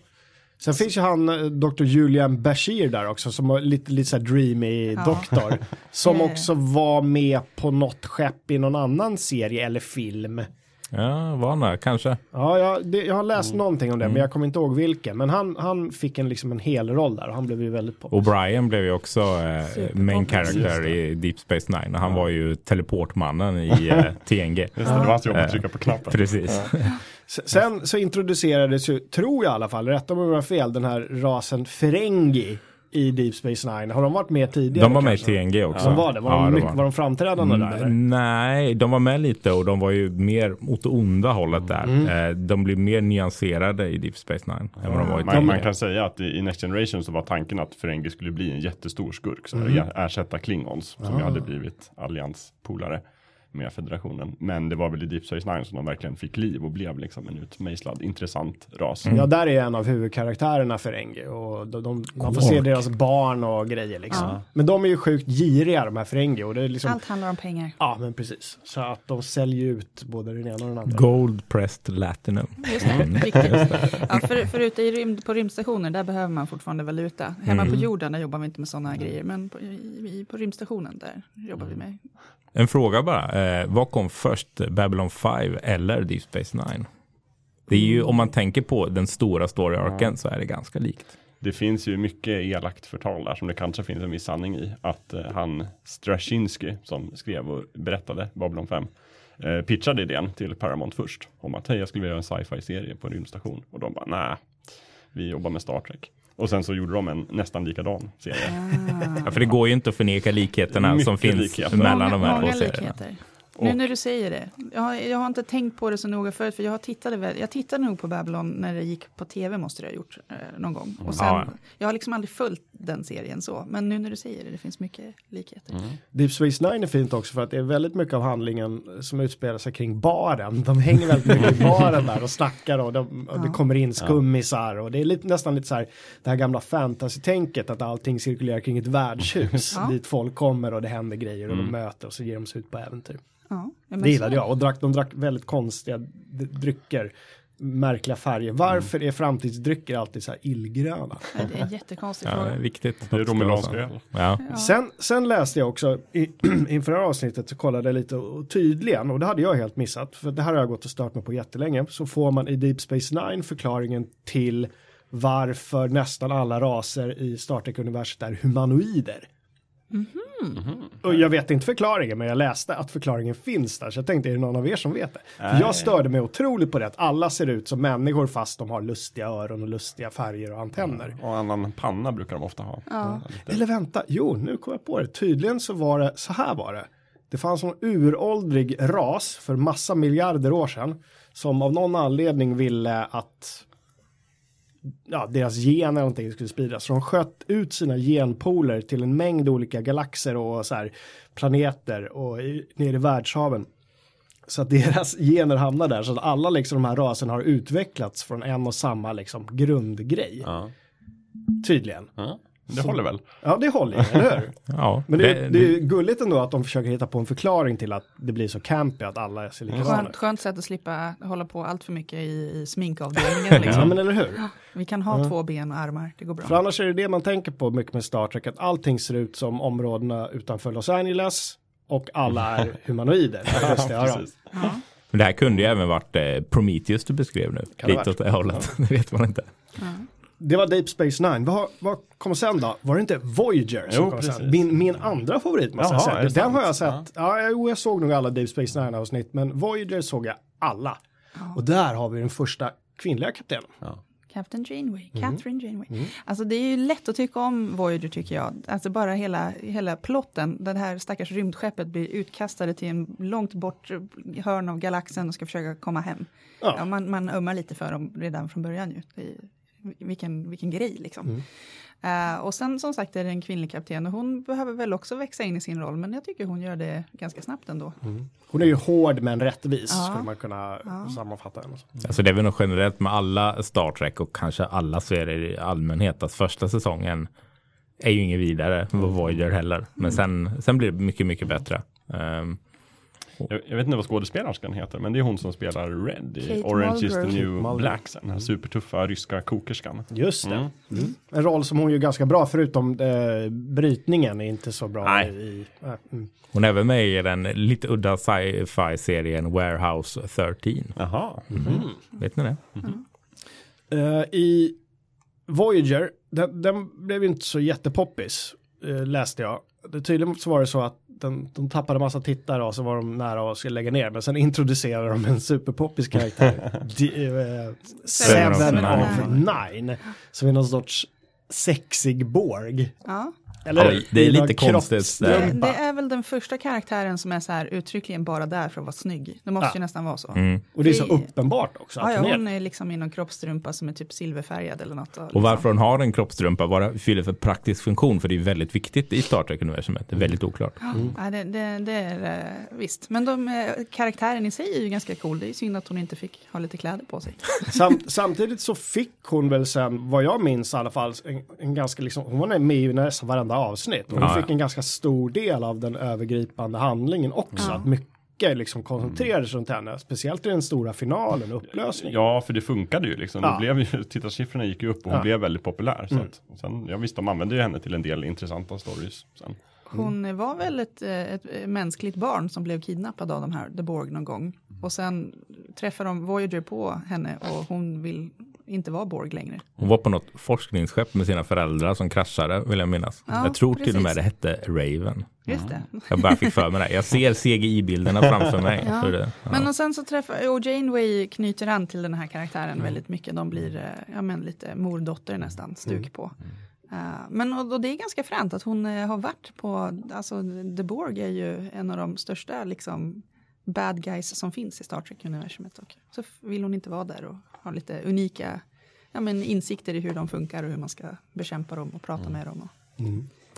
Speaker 2: Sen finns ju han, eh, Dr. Julian Bashir där också, som var lite, lite såhär dreamy
Speaker 4: Ja.
Speaker 2: doktor. Som också var med på något skepp i någon annan serie eller film.
Speaker 5: Ja, var han där? Kanske.
Speaker 2: Ja, jag, det, jag har läst någonting om det, men jag kommer inte ihåg vilken. Men han, han fick en, liksom en hel roll där och han blev ju väldigt
Speaker 5: Och
Speaker 2: populär.
Speaker 5: Brian blev ju också eh, main character i Deep Space Nine. Och han var ju teleportmannen i eh, TNG.
Speaker 3: Just det, det var hans jobb att trycka på knappen.
Speaker 5: Precis.
Speaker 2: S- Sen så introducerades ju, tror jag i alla fall, rätta mig om jag har fel, den här rasen Ferengi i Deep Space Nine. Har de varit med tidigare?
Speaker 5: De var med i
Speaker 2: kanske?
Speaker 5: TNG också.
Speaker 2: De var det? Var,
Speaker 5: Ja,
Speaker 2: de, mycket,
Speaker 5: var.
Speaker 2: var de framträdande där? eller?
Speaker 5: Mm, Nej, de var med lite och de var ju mer åt det onda hållet där.
Speaker 2: Mm.
Speaker 5: Eh, De blev mer nyanserade i Deep Space Nine än vad de var i
Speaker 3: Man, man kan säga att i i Next Generation så var tanken att Ferengi skulle bli en jättestor skurk som mm. ersätta Klingons som ju hade blivit allianspolare med federationen. Men det var väl i Deep Space Nine som de verkligen fick liv och blev liksom en utmejslad intressant ras.
Speaker 2: Ja, där är en av huvudkaraktärerna Ferengi och de, de, man får se deras barn och grejer liksom.
Speaker 4: Ja.
Speaker 2: Men de är ju sjukt giriga de här Ferengi och det är liksom,
Speaker 4: Allt handlar om pengar.
Speaker 2: ja men precis. Så att de säljer ut både den ena och den andra.
Speaker 5: Gold pressed latinum.
Speaker 4: Just det, viktigt. Ja, för, för ute i rymd, på rymdstationer, där behöver man fortfarande valuta. Hemma på jorden, där jobbar vi inte med sådana grejer. Men på, i, på rymdstationen, där jobbar vi med.
Speaker 5: En fråga bara. Eh, vad kom först? Babylon 5 eller Deep Space Nine? Det är ju, om man tänker på den stora story-arken så är det ganska likt.
Speaker 3: Det finns ju mycket elakt förtal där som det kanske finns en viss sanning i. Att eh, han Straczynski som skrev och berättade Babylon 5 eh, pitchade idén till Paramount först. Om att hej jag skulle vilja göra en sci-fi serie på en rymdstation. Och de bara nej, vi jobbar med Star Trek. Och sen så gjorde de en nästan likadan serie.
Speaker 5: Ja, för det går ju inte att förneka likheterna
Speaker 3: Mycket
Speaker 5: som finns
Speaker 3: likheter.
Speaker 5: mellan
Speaker 4: många,
Speaker 5: de här
Speaker 4: många
Speaker 5: två serierna.
Speaker 4: likheter. Nu när du säger det. Jag har, jag har inte tänkt på det så noga förut. För jag, tittade väl, jag tittade nog på Babylon när det gick på tv måste det ha gjort eh, någon gång. Och sen,
Speaker 5: Ja.
Speaker 4: Jag har liksom aldrig följt den serien så. Men nu när du säger det, det finns mycket likheter.
Speaker 2: Deep Space Nine är fint också för att det är väldigt mycket av handlingen som utspelar sig kring baren. De hänger väldigt mycket i baren där och snackar och, de, och det kommer in skummisar och det är lite, nästan lite så här det här gamla fantasy-tänket att allting cirkulerar kring ett värdshus
Speaker 4: Ja.
Speaker 2: dit folk kommer och det händer grejer och de möter och så ger de sig ut på äventyr.
Speaker 4: Ja,
Speaker 2: Det gillade jag och drack, de drack väldigt konstiga drycker. Märkliga färger. Varför är framtidsdrycker alltid så här illgröna?
Speaker 4: Ja, det är en jättekonstig
Speaker 5: Ja, det är viktigt.
Speaker 3: Det är romulansk öl.
Speaker 5: Ja.
Speaker 4: Ja.
Speaker 2: Sen, sen läste jag också i, inför det här avsnittet så kollade jag lite och tydligen och det hade jag helt missat för det här har jag gått och stört mig på jättelänge så får man i Deep Space Nine förklaringen till varför nästan alla raser i Star Trek-universet är humanoider. Och jag vet inte förklaringen men jag läste att förklaringen finns där så jag tänkte är det någon av er som vet det? För jag störde mig otroligt på det att alla ser ut som människor fast de har lustiga öron och lustiga färger och antenner.
Speaker 3: Och annan panna brukar de ofta ha.
Speaker 4: Ja.
Speaker 2: Eller vänta, jo nu kom jag på det. Tydligen så var det, så här var det. Det fanns en uråldrig ras för massa miljarder år sedan. Som av någon anledning ville att ja, deras gener eller någonting skulle spridas. Så de sköt ut sina genpoler till en mängd olika galaxer och så här planeter och i, ner i världshaven. Så att deras gener hamnar där. Så att alla liksom de här raserna har utvecklats från en och samma liksom grundgrej.
Speaker 3: Ja.
Speaker 2: Tydligen.
Speaker 3: Ja. Det håller väl?
Speaker 2: Ja, det håller eller hur?
Speaker 5: Ja,
Speaker 2: Men det,
Speaker 5: det-
Speaker 2: det är ju gulligt ändå att de försöker hitta på en förklaring till att det blir så campy att alla ser likadana ut.
Speaker 4: skönt sätt att slippa hålla på allt för mycket i, i sminkavdelningen.
Speaker 2: Ja,
Speaker 4: Liksom.
Speaker 2: men eller hur?
Speaker 4: Vi kan ha två ben och armar, det går bra.
Speaker 2: För annars är det det man tänker på mycket med Star Trek, att allting ser ut som områdena utanför Los Angeles och alla är humanoider. Just det, ja,
Speaker 3: precis.
Speaker 4: Ja.
Speaker 5: Men det här kunde ju även varit eh, Prometheus du beskrev nu.
Speaker 2: Kan
Speaker 5: Lite åt det hållet. det vet man inte.
Speaker 2: Det var Deep Space Nine. Vad, vad kom sen då? Var det inte Voyager som
Speaker 3: Jo,
Speaker 2: kom sen?
Speaker 3: precis.
Speaker 2: Min, min andra favorit måste
Speaker 3: Jaha,
Speaker 2: jag säga. Den har jag sett. Ja, jo, jag såg nog alla Deep Space Nine avsnitt, men Voyager såg jag alla. Och där har vi den första kvinnliga kaptenen.
Speaker 3: Ja.
Speaker 4: Captain Janeway, Catherine Janeway. Alltså det är ju lätt att tycka om Voyager tycker jag. Alltså bara hela, hela plotten, det här stackars rymdskeppet blir utkastade till en långt bort hörn av galaxen och ska försöka komma hem.
Speaker 2: Ja.
Speaker 4: Ja. man, man ömmar lite för dem redan från början ju. Vilken, vilken grej liksom. Eh, och sen som sagt är det en kvinnlig kapten och hon behöver väl också växa in i sin roll men jag tycker hon gör det ganska snabbt ändå.
Speaker 2: Hon är ju hård men rättvis
Speaker 4: Ja.
Speaker 2: skulle man kunna sammanfatta henne. som.
Speaker 5: Alltså det är väl nog generellt med alla Star Trek och kanske alla serier i allmänhet att första säsongen är ju inget vidare vad Voyager heller. Men sen, sen blir det mycket, mycket bättre. Ehm,
Speaker 3: Jag, jag vet inte vad skådespelerskan heter, men det är hon som spelar Red i
Speaker 4: Kate
Speaker 3: Orange is the
Speaker 4: Mulgrew.
Speaker 3: new
Speaker 2: Mulgrew.
Speaker 3: black. Den här supertuffa ryska kokerskan.
Speaker 2: Just det.
Speaker 3: Mm.
Speaker 2: Mm. En roll som hon gör ganska bra förutom eh, brytningen är inte så bra
Speaker 3: Nej.
Speaker 2: i... äh, mm.
Speaker 5: hon är även med i den lite udda sci-fi serien Warehouse 13.
Speaker 3: Jaha.
Speaker 5: Vet ni det?
Speaker 2: Eh, I Voyager, den, den blev ju inte så jättepoppis, uh, läste jag. Det, tydligen så var det så att den, de tappade massa tittare och så var de nära att skulle lägga ner. Men sen introducerade de en superpoppis karaktär. D- eh,
Speaker 5: Seven of
Speaker 2: Seven
Speaker 5: Nine.
Speaker 2: of Nine. Som är någon sorts sexig Borg.
Speaker 4: Ja.
Speaker 2: Eller
Speaker 5: Ja, det är lite konstigt
Speaker 4: Det, det är väl den första karaktären som är så här uttryckligen bara där för att vara snygg. Det måste
Speaker 2: Ja.
Speaker 4: ju nästan vara så.
Speaker 5: Mm.
Speaker 2: Och det är så
Speaker 4: Det-
Speaker 2: uppenbart också.
Speaker 4: Ja,
Speaker 2: Att
Speaker 4: ja,
Speaker 2: hon är-
Speaker 4: liksom i någon kroppstrumpa som är typ silverfärgad eller något.
Speaker 5: Och varför hon har en kroppstrumpa, vad det fyller för praktisk funktion, för det är väldigt viktigt i Star Trek-universumet. Det är väldigt oklart.
Speaker 4: Ja, det, det, det är eh, visst. Men de, eh, karaktären i sig är ju ganska cool. Det är synd att hon inte fick ha lite kläder på sig.
Speaker 2: Sam, samtidigt så fick hon väl sen, vad jag minns i alla fall, en, en ganska liksom, hon var med i nästan varenda avsnitt. Och
Speaker 5: Ja, ja.
Speaker 2: fick en ganska stor del av den övergripande handlingen också. Att mycket liksom koncentrerades runt henne, speciellt i den stora finalen, upplösningen.
Speaker 3: Ja, för det funkade ju liksom.
Speaker 2: Ja.
Speaker 3: Det blev ju, tittarsiffrorna gick ju upp och hon
Speaker 2: Ja.
Speaker 3: blev väldigt populär. Så
Speaker 2: Mm.
Speaker 3: att, sen, ja visst, de använde ju henne till en del intressanta stories. Sen.
Speaker 4: Hon var väl ett, eh, ett eh, mänskligt barn som blev kidnappad av de här The Borg någon gång. Och sen träffar de Voyager på henne och hon vill inte vara Borg längre.
Speaker 5: Hon var på något forskningsskepp med sina föräldrar som kraschade, vill jag minnas.
Speaker 4: Ja,
Speaker 5: jag tror till och med det
Speaker 4: precis.
Speaker 5: hette Raven.
Speaker 4: Just det.
Speaker 5: Jag bara fick för mig det. Jag ser CGI-bilderna framför mig.
Speaker 4: Ja.
Speaker 5: Det, ja.
Speaker 4: Men och sen så träffar, och Janeway knyter an till den här karaktären väldigt mycket. De blir, eh, ja men lite mordotter nästan, stuk på. Eh, men och, och det är ganska fränt att hon eh, har varit på, alltså The Borg är ju en av de största liksom bad guys som finns i Star Trek-universumet. Och så vill hon inte vara där och ha lite unika ja, men insikter i hur de funkar och hur man ska bekämpa dem och prata med dem. Och,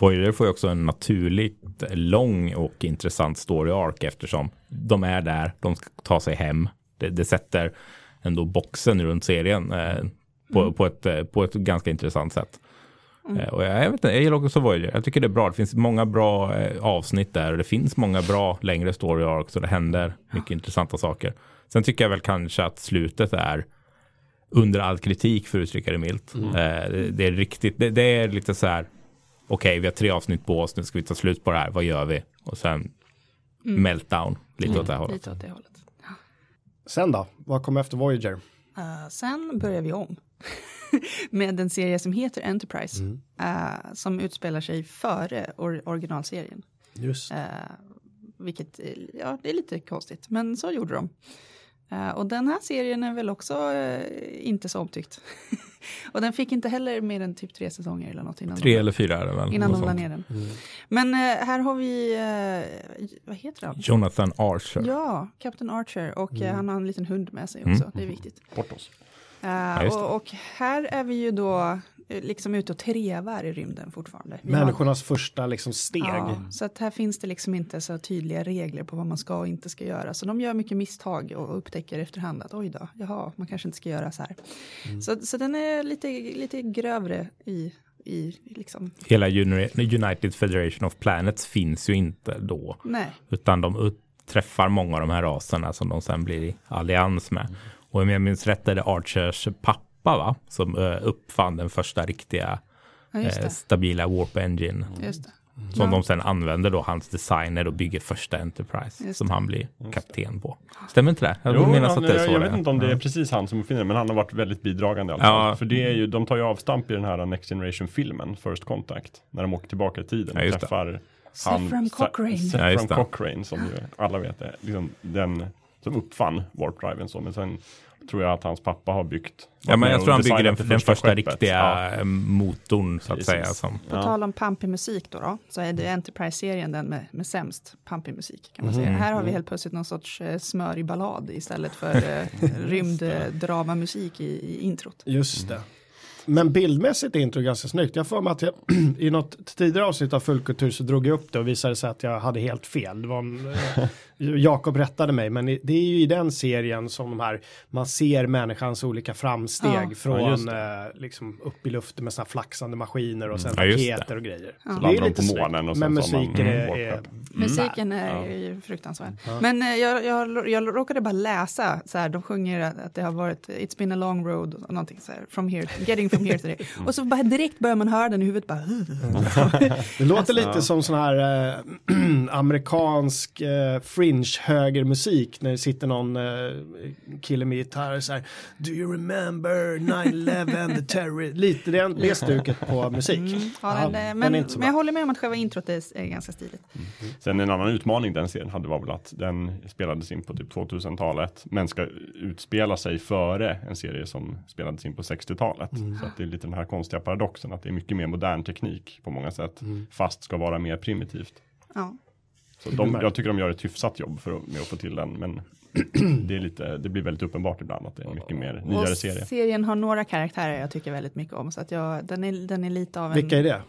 Speaker 5: Voyager får ju också en naturligt lång och intressant story arc eftersom de är där, de ska ta sig hem. Det, det sätter ändå boxen runt serien eh, på, på, ett, eh, på ett ganska intressant sätt. Eh, och jag, jag, vet inte, jag gillar också Voyager. Jag tycker det är bra. Det finns många bra eh, avsnitt där och det finns många bra längre story arcs och det händer mycket intressanta saker. Sen tycker jag väl kanske att slutet är under all kritik för att uttrycka det milt. Eh, det, det är riktigt, det, det är lite så här okej, vi har tre avsnitt på oss, nu ska vi ta slut på det här, vad gör vi? Och sen meltdown, lite åt det här hållet.
Speaker 4: lite åt det hållet.
Speaker 2: Sen då, vad kom efter Voyager?
Speaker 4: Eh, sen börjar vi om med en serie som heter Enterprise. eh, som utspelar sig före or- originalserien.
Speaker 2: Just
Speaker 4: Eh, vilket, eh, ja, det är lite konstigt, men så gjorde de. Eh, och den här serien är väl också inte så omtyckt. och den fick inte heller mer än typ tre säsonger eller något innan,
Speaker 5: Tre
Speaker 4: de,
Speaker 5: eller fyra är det väl?
Speaker 4: innan de la ner den. Men eh, här har vi, vad heter han?
Speaker 5: Jonathan Archer.
Speaker 4: Ja, Captain Archer och
Speaker 5: Mm.
Speaker 4: han har en liten hund med sig också, det är viktigt.
Speaker 3: Portos.
Speaker 4: Eh,
Speaker 5: det.
Speaker 4: och, och här är vi ju då eh, liksom ute och trevar i rymden fortfarande. Vi har-
Speaker 2: människornas första liksom steg.
Speaker 4: Ja, så att här finns det liksom inte så tydliga regler på vad man ska och inte ska göra. Så de gör mycket misstag och upptäcker efterhand att oj då, jaha, man kanske inte ska göra så här. Så, så den är lite, lite grövre i, i liksom,
Speaker 5: Hela Uni- United Federation of Planets finns ju inte då.
Speaker 4: nej.
Speaker 5: Utan de träffar många av de här raserna som de sen blir i allians med. Och om jag minns rätt är det Archers pappa va? Som eh, uppfann den första riktiga
Speaker 4: Ja,
Speaker 5: eh,
Speaker 4: det.
Speaker 5: stabila Warp Engine.
Speaker 4: Just det.
Speaker 5: Som
Speaker 4: Ja.
Speaker 5: de sen använder då, hans designer och bygger första Enterprise. Som
Speaker 4: det.
Speaker 5: han blir kapten på. Stämmer inte det? Jag
Speaker 3: Jo,
Speaker 5: menar
Speaker 3: han,
Speaker 5: att det är
Speaker 3: jag,
Speaker 5: så
Speaker 3: jag
Speaker 5: det
Speaker 3: vet inte om det är
Speaker 5: Ja.
Speaker 3: precis han som uppfinner det, men han har varit väldigt bidragande fall.
Speaker 5: Ja.
Speaker 3: För det är ju, de tar ju avstamp i den här Next Generation-filmen, First Contact, när de åker tillbaka i tiden
Speaker 5: Ja,
Speaker 3: och
Speaker 5: det.
Speaker 3: träffar
Speaker 4: Zephram
Speaker 3: Sa-
Speaker 4: Cochrane.
Speaker 3: Zephram
Speaker 5: Ja, det.
Speaker 3: Cochrane, som ju alla vet är liksom den som uppfann Warp Driven så, men sen tror jag att hans pappa har byggt.
Speaker 5: Ja, men jag tror han bygger den, första
Speaker 3: skeppet.
Speaker 5: riktiga
Speaker 3: Ja.
Speaker 5: eh, motorn så att
Speaker 3: Precis.
Speaker 5: säga. Som,
Speaker 4: På tal om pampig musik då, då så är det Enterprise-serien den med, med sämst pampig musik kan man säga. Här har vi helt plötsligt någon sorts eh, smörig ballad istället för eh, rymddramamusik i, i introt.
Speaker 2: Just det. Men bildmässigt är intro ganska snyggt. Jag får mig att jag i något tidigare avsnitt av Fullkultur så drog jag upp det och visade sig att jag hade helt fel. Det var en, eh, Jakob rättade mig, men det är ju i den serien som de här, man ser människans olika framsteg
Speaker 4: Ja.
Speaker 3: Ja,
Speaker 2: från
Speaker 3: just
Speaker 2: eh, liksom upp i luften med såna flaxande maskiner och sen
Speaker 5: Ja, just det.
Speaker 2: raketer och grejer.
Speaker 4: Ja.
Speaker 2: Så
Speaker 3: Så landar de på
Speaker 2: snyggt,
Speaker 3: månen och
Speaker 2: Men
Speaker 3: sen man
Speaker 2: musiken är,
Speaker 3: mm,
Speaker 2: är
Speaker 3: warp.
Speaker 4: Musiken är
Speaker 3: Ja.
Speaker 4: ju fruktansvärd. Men eh, jag, jag, jag råkade bara läsa, så här, de sjunger att, att det har varit It's been a long road, och någonting så här, from here, getting from here to there. Och så bara direkt börjar man höra den i huvudet bara.
Speaker 2: Det låter lite som sån här eh, amerikansk eh, fringe högermusik när det sitter någon eh, kille med gitarr så här Do you remember 9-11 the terror Lite det, det stuket på musik.
Speaker 4: Mm, ja,
Speaker 2: Ja,
Speaker 4: den, men,
Speaker 2: så
Speaker 4: men jag håller med om att själva introt är, är ganska stiligt.
Speaker 3: Sen en annan utmaning den serien hade var väl att den spelades in på typ 2000-talet men ska utspela sig före en serie som spelades in på 60-talet.
Speaker 2: Mm.
Speaker 3: Så att det är lite den här konstiga paradoxen att det är mycket mer modern teknik på många sätt
Speaker 2: Mm.
Speaker 3: fast ska vara mer primitivt.
Speaker 4: Ja.
Speaker 3: Så de, jag tycker de gör ett hyfsat jobb för att, med att få till den men det, är lite, det blir väldigt uppenbart ibland att det är en mycket mer nyare
Speaker 4: Och
Speaker 3: serie.
Speaker 4: serien har några karaktärer jag tycker väldigt mycket om. Så att jag, den, är, den är lite av en...
Speaker 2: Vilka är det?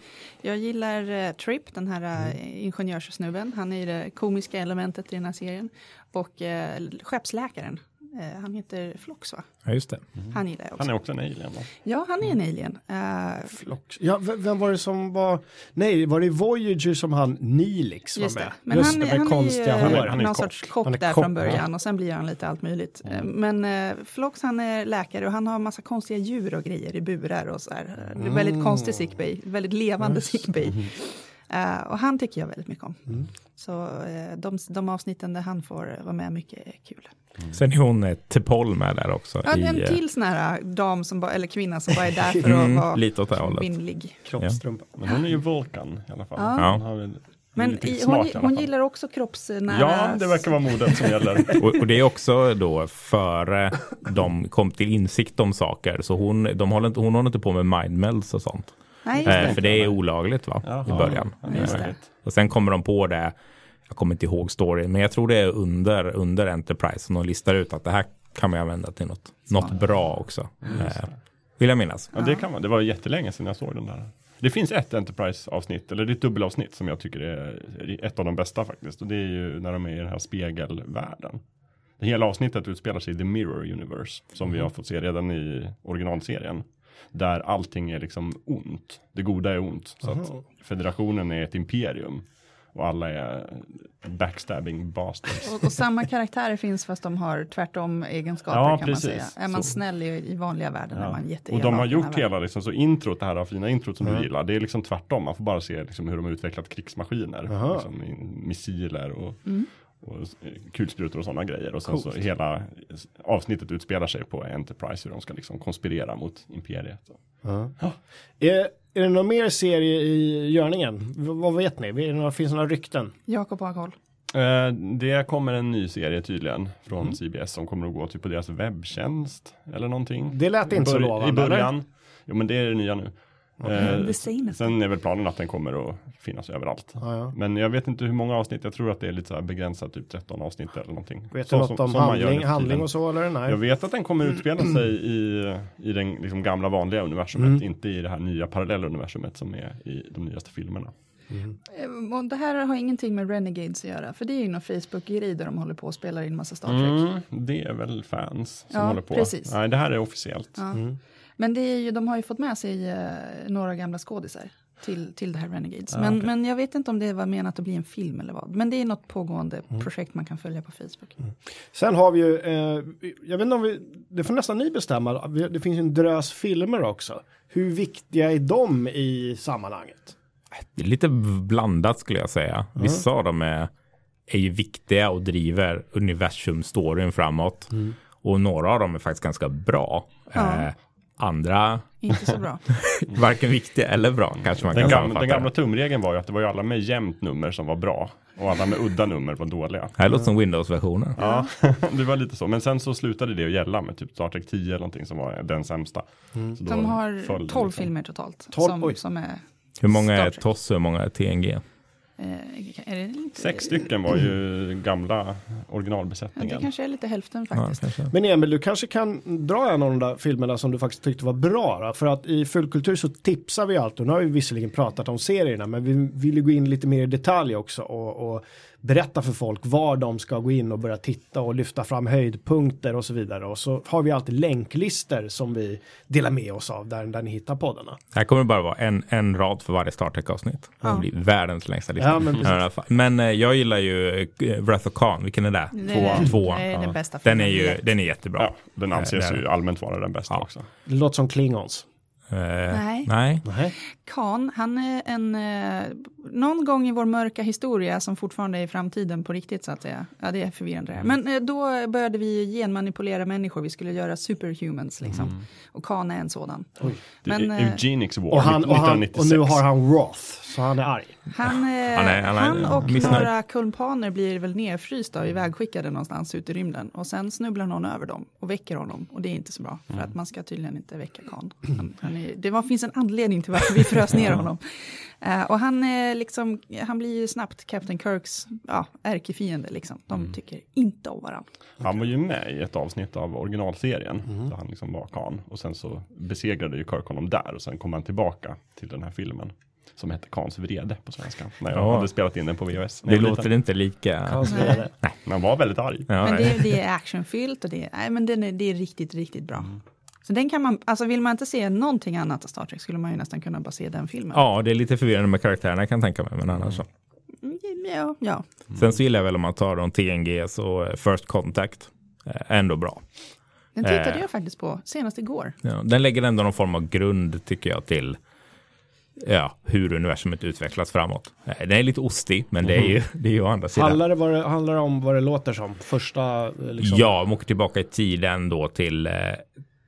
Speaker 4: Jag gillar uh, Trip, den här uh, ingenjörssnubben. Han är ju det komiska elementet i den här serien. Och uh, skeppsläkaren, eh, han heter Flox va?
Speaker 5: ja, just det.
Speaker 4: Han gillar jag också.
Speaker 3: Han är också en alien va?
Speaker 4: Ja, han är en alien. Eh,
Speaker 2: Flox. Ja, vem var det som var Nej, var det Voyager som han Nilix var
Speaker 4: Just
Speaker 2: med?
Speaker 4: det. Men
Speaker 2: Just
Speaker 4: han,
Speaker 2: det, med
Speaker 4: han
Speaker 2: konstiga
Speaker 4: är ju
Speaker 2: hår.
Speaker 3: Han är
Speaker 4: någon
Speaker 3: kock.
Speaker 4: sorts kock
Speaker 2: Han är
Speaker 4: där
Speaker 2: kock,
Speaker 4: från början
Speaker 2: ja.
Speaker 4: och sen blir han lite allt möjligt. Eh, Men eh, Flox han är läkare och han har en massa konstiga djur och grejer i burar och så här. Det är
Speaker 2: Mm.
Speaker 4: väldigt konstig sickbay, väldigt levande sickbay. Eh, och han tycker jag väldigt mycket om.
Speaker 2: Mm.
Speaker 4: Så eh, de, de avsnitten där han får vara med mycket är kul.
Speaker 5: Sen är hon eh, T'Pol med där också.
Speaker 4: Ja,
Speaker 5: i,
Speaker 4: en
Speaker 5: eh,
Speaker 4: till sån här dam som bara, eller kvinna som bara är där för att
Speaker 5: Mm,
Speaker 4: vara
Speaker 5: lite åt det hållet.
Speaker 4: kvinnlig.
Speaker 2: Kroppstrumpa.
Speaker 3: Men hon är ju Vulkan i alla fall.
Speaker 4: Ja.
Speaker 3: Hon
Speaker 4: Men i, hon,
Speaker 3: i
Speaker 4: hon gillar också kroppsnära...
Speaker 3: Ja, det verkar vara modet som gäller.
Speaker 5: Och, och det är också då före de kom till insikt om saker. Så hon, de håller inte, hon håller inte på med mindmelds och sånt.
Speaker 4: Nej, just
Speaker 5: Eh,
Speaker 4: det.
Speaker 5: för det är olagligt va?
Speaker 3: Jaha.
Speaker 5: I början. Och sen kommer de på det. Jag kommer inte ihåg storyn. Men jag tror det är under, under Enterprise. Som de listar ut att det här kan man använda till något, något bra också. Eh, vill jag minnas.
Speaker 3: Ja, det kan man. Det var jättelänge sedan jag såg den där. Det finns ett Enterprise-avsnitt, eller det är ett dubbelavsnitt som jag tycker är ett av de bästa faktiskt. Och det är ju när de är i den här spegelvärlden. Det hela avsnittet utspelar sig i The Mirror Universe, som vi har fått se redan i originalserien. Där allting är liksom ont. Det goda är ont. Så att federationen är ett imperium. Och alla är backstabbing bastards.
Speaker 4: Och, och samma karaktärer finns fast de har tvärtom egenskaper
Speaker 3: Ja,
Speaker 4: kan
Speaker 3: precis.
Speaker 4: man säga. Är man
Speaker 3: Så.
Speaker 4: snäll i, i vanliga världen är man
Speaker 3: och
Speaker 4: jätteelak.
Speaker 3: de har gjort hela, liksom, så introt, det här fina introt som du gillar, det är liksom tvärtom. Man får bara se liksom, hur de har utvecklat krigsmaskiner.
Speaker 2: Aha.
Speaker 3: Liksom, missiler och,
Speaker 4: Mm.
Speaker 3: och eh, kulsprutor och sådana grejer. Och sen så hela eh, avsnittet utspelar sig på Enterprise, hur de ska liksom konspirera mot imperiet.
Speaker 2: Är, är det någon mer serie i görningen? V- vad vet ni? Är det några, finns det några rykten?
Speaker 4: Jakob har koll.
Speaker 3: Eh, det kommer en ny serie tydligen från
Speaker 2: Mm.
Speaker 3: CBS som kommer att gå typ på deras webbtjänst eller någonting.
Speaker 2: Det lät inte så lovande,
Speaker 3: I början. Jo men det är det nya nu. Eh,
Speaker 4: nästan.
Speaker 3: sen är väl planen att den kommer att finnas överallt.
Speaker 2: Ja, ja.
Speaker 3: Men jag vet inte hur många avsnitt, jag tror att det är lite så här begränsat, typ 13 avsnitt eller någonting.
Speaker 2: Vet
Speaker 3: Så
Speaker 2: du något
Speaker 3: som-
Speaker 2: om
Speaker 3: som
Speaker 2: handling, handling och så eller nej?
Speaker 3: Jag vet att den kommer utspela sig i, i den liksom gamla vanliga universumet,
Speaker 2: Mm.
Speaker 3: inte i det här nya parallella universumet som är i de nyaste filmerna.
Speaker 4: Eh, Och det här har ingenting med Renegades att göra. För det är ju någon Facebook-grej där de håller på och spelar in massa Star Trek.
Speaker 3: Mm, det är väl fans som
Speaker 4: Ja,
Speaker 3: håller på.
Speaker 4: precis.
Speaker 3: Nej, det här är officiellt.
Speaker 4: Ja. Men det är ju, de har ju fått med sig eh, några gamla skådisar till, till det här Renegades. men, men jag vet inte om det var menat att bli en film eller vad. Men det är något pågående projekt man kan följa på Facebook.
Speaker 2: Sen har vi ju, eh, jag vet inte om vi, det får nästan ni bestämma, det finns ju en drös filmer också. Hur viktiga är de i sammanhanget?
Speaker 5: Det är lite blandat skulle jag säga. Vissa av dem är, är ju viktiga och driver universum-storyn framåt. Och några av dem är faktiskt ganska bra.
Speaker 4: Ja.
Speaker 5: Eh, andra,
Speaker 4: Inte så bra.
Speaker 5: varken viktiga eller bra kanske man
Speaker 3: Den
Speaker 5: kan
Speaker 3: gamla,
Speaker 5: sammanfatta
Speaker 3: den
Speaker 5: det.
Speaker 3: gamla tumregeln var ju att det var ju alla med jämnt nummer som var bra. Och alla med udda nummer var dåliga.
Speaker 5: Här låter som Windows-versionen.
Speaker 3: Ja, det var lite så. Men sen så slutade det att gälla med typ Star Trek 10 eller någonting som var den sämsta. Så då
Speaker 4: De har
Speaker 3: föll
Speaker 4: 12
Speaker 3: det liksom.
Speaker 4: filmer totalt.
Speaker 2: 12,
Speaker 4: som, som är,
Speaker 5: Hur många är. TOS och hur många är TNG?
Speaker 3: Sex stycken var ju gamla
Speaker 4: Ja, det
Speaker 3: originalbesättningen.
Speaker 4: kanske är lite hälften
Speaker 5: Ja,
Speaker 4: faktiskt.
Speaker 5: kanske.
Speaker 2: Men Emil, du kanske kan dra en av de där filmerna som du faktiskt tyckte var bra. Då? För att i Fullkultur så tipsar vi alltid, och nu har vi visserligen pratat om serierna, men vi vill ju gå in lite mer i detalj också och, och berätta för folk var de ska gå in och börja titta och lyfta fram höjdpunkter och så vidare. Och så har vi alltid länklister som vi delar med oss av där, där ni hittar poddarna.
Speaker 5: Här kommer det bara vara en, en rad för varje Star Trek-avsnitt. Det
Speaker 4: Ja.
Speaker 5: blir världens längsta lista.
Speaker 2: Ja, men
Speaker 5: men eh, jag gillar ju eh, Wrath of Khan. Vilken är det? Tvåan. Tvåan.
Speaker 4: det är den bästa
Speaker 5: Den är ju den är jättebra.
Speaker 3: Ja, den anses
Speaker 5: Eh,
Speaker 3: ju allmänt vara den bästa
Speaker 5: Ja.
Speaker 3: också.
Speaker 2: Det låter som Klingons.
Speaker 5: Eh,
Speaker 4: Nej.
Speaker 5: nej.
Speaker 2: Nej.
Speaker 4: Khan, han är en, eh, någon gång i vår mörka historia som fortfarande är i framtiden på riktigt så att säga. Ja, det är förvirrande. det här. Men eh, då började vi genmanipulera människor, vi skulle göra superhumans liksom. Och Khan är en sådan.
Speaker 3: Det
Speaker 4: Men,
Speaker 3: är
Speaker 4: eh,
Speaker 3: Eugenics War
Speaker 2: Och, han, och, han, och
Speaker 3: 1996.
Speaker 2: nu har han Roth, så han är arg.
Speaker 4: Han, eh,
Speaker 5: Han är- han
Speaker 4: han,
Speaker 5: är
Speaker 4: och
Speaker 5: missnöjd.
Speaker 4: några kumpaner blir väl nedfrysta och ivägskickade någonstans ut i rymden. Och sen snubblar någon över dem och väcker honom. Och det är inte så bra, för att man ska tydligen inte väcka Khan. Han, han är, det var, finns en anledning till varför vi frös ner honom. Eh, och han, är liksom, han blir ju snabbt Captain Kirks ja, ärkefiende. Liksom. De tycker inte om varandra.
Speaker 3: Han var ju med i ett avsnitt av originalserien. Där han liksom var Khan. Och sen så besegrade ju Kirk honom där. Och sen kom han tillbaka till den här filmen. Som hette Khans vrede på svenska. När jag
Speaker 5: Ja.
Speaker 3: hade spelat in den på VHS.
Speaker 5: Det låter
Speaker 3: liten.
Speaker 5: inte lika...
Speaker 2: Hans vrede.
Speaker 3: Men han var väldigt arg.
Speaker 5: Ja,
Speaker 4: Men det, det är actionfyllt och det, nej, men är, det är riktigt, riktigt bra. Så den kan man, alltså vill man inte se någonting annat av Star Trek skulle man ju nästan kunna bara se den filmen.
Speaker 5: ja, det är lite förvirrande med karaktärerna kan jag tänka mig. Men annars så.
Speaker 4: Mm, Ja, ja.
Speaker 5: Sen så gillar jag väl om man tar de TNG så eh, First Contact. eh, Ändå bra.
Speaker 4: Den tittade
Speaker 5: Eh.
Speaker 4: jag faktiskt på senast igår.
Speaker 5: Ja, den lägger ändå någon form av grund tycker jag till ja, hur universumet utvecklas framåt. Eh, Den är lite ostig, men det är ju, det är ju å andra sidan.
Speaker 2: Handlar det, det, handlar det om vad det låter som? Första, liksom.
Speaker 5: Ja, de åker tillbaka i tiden då till, eh,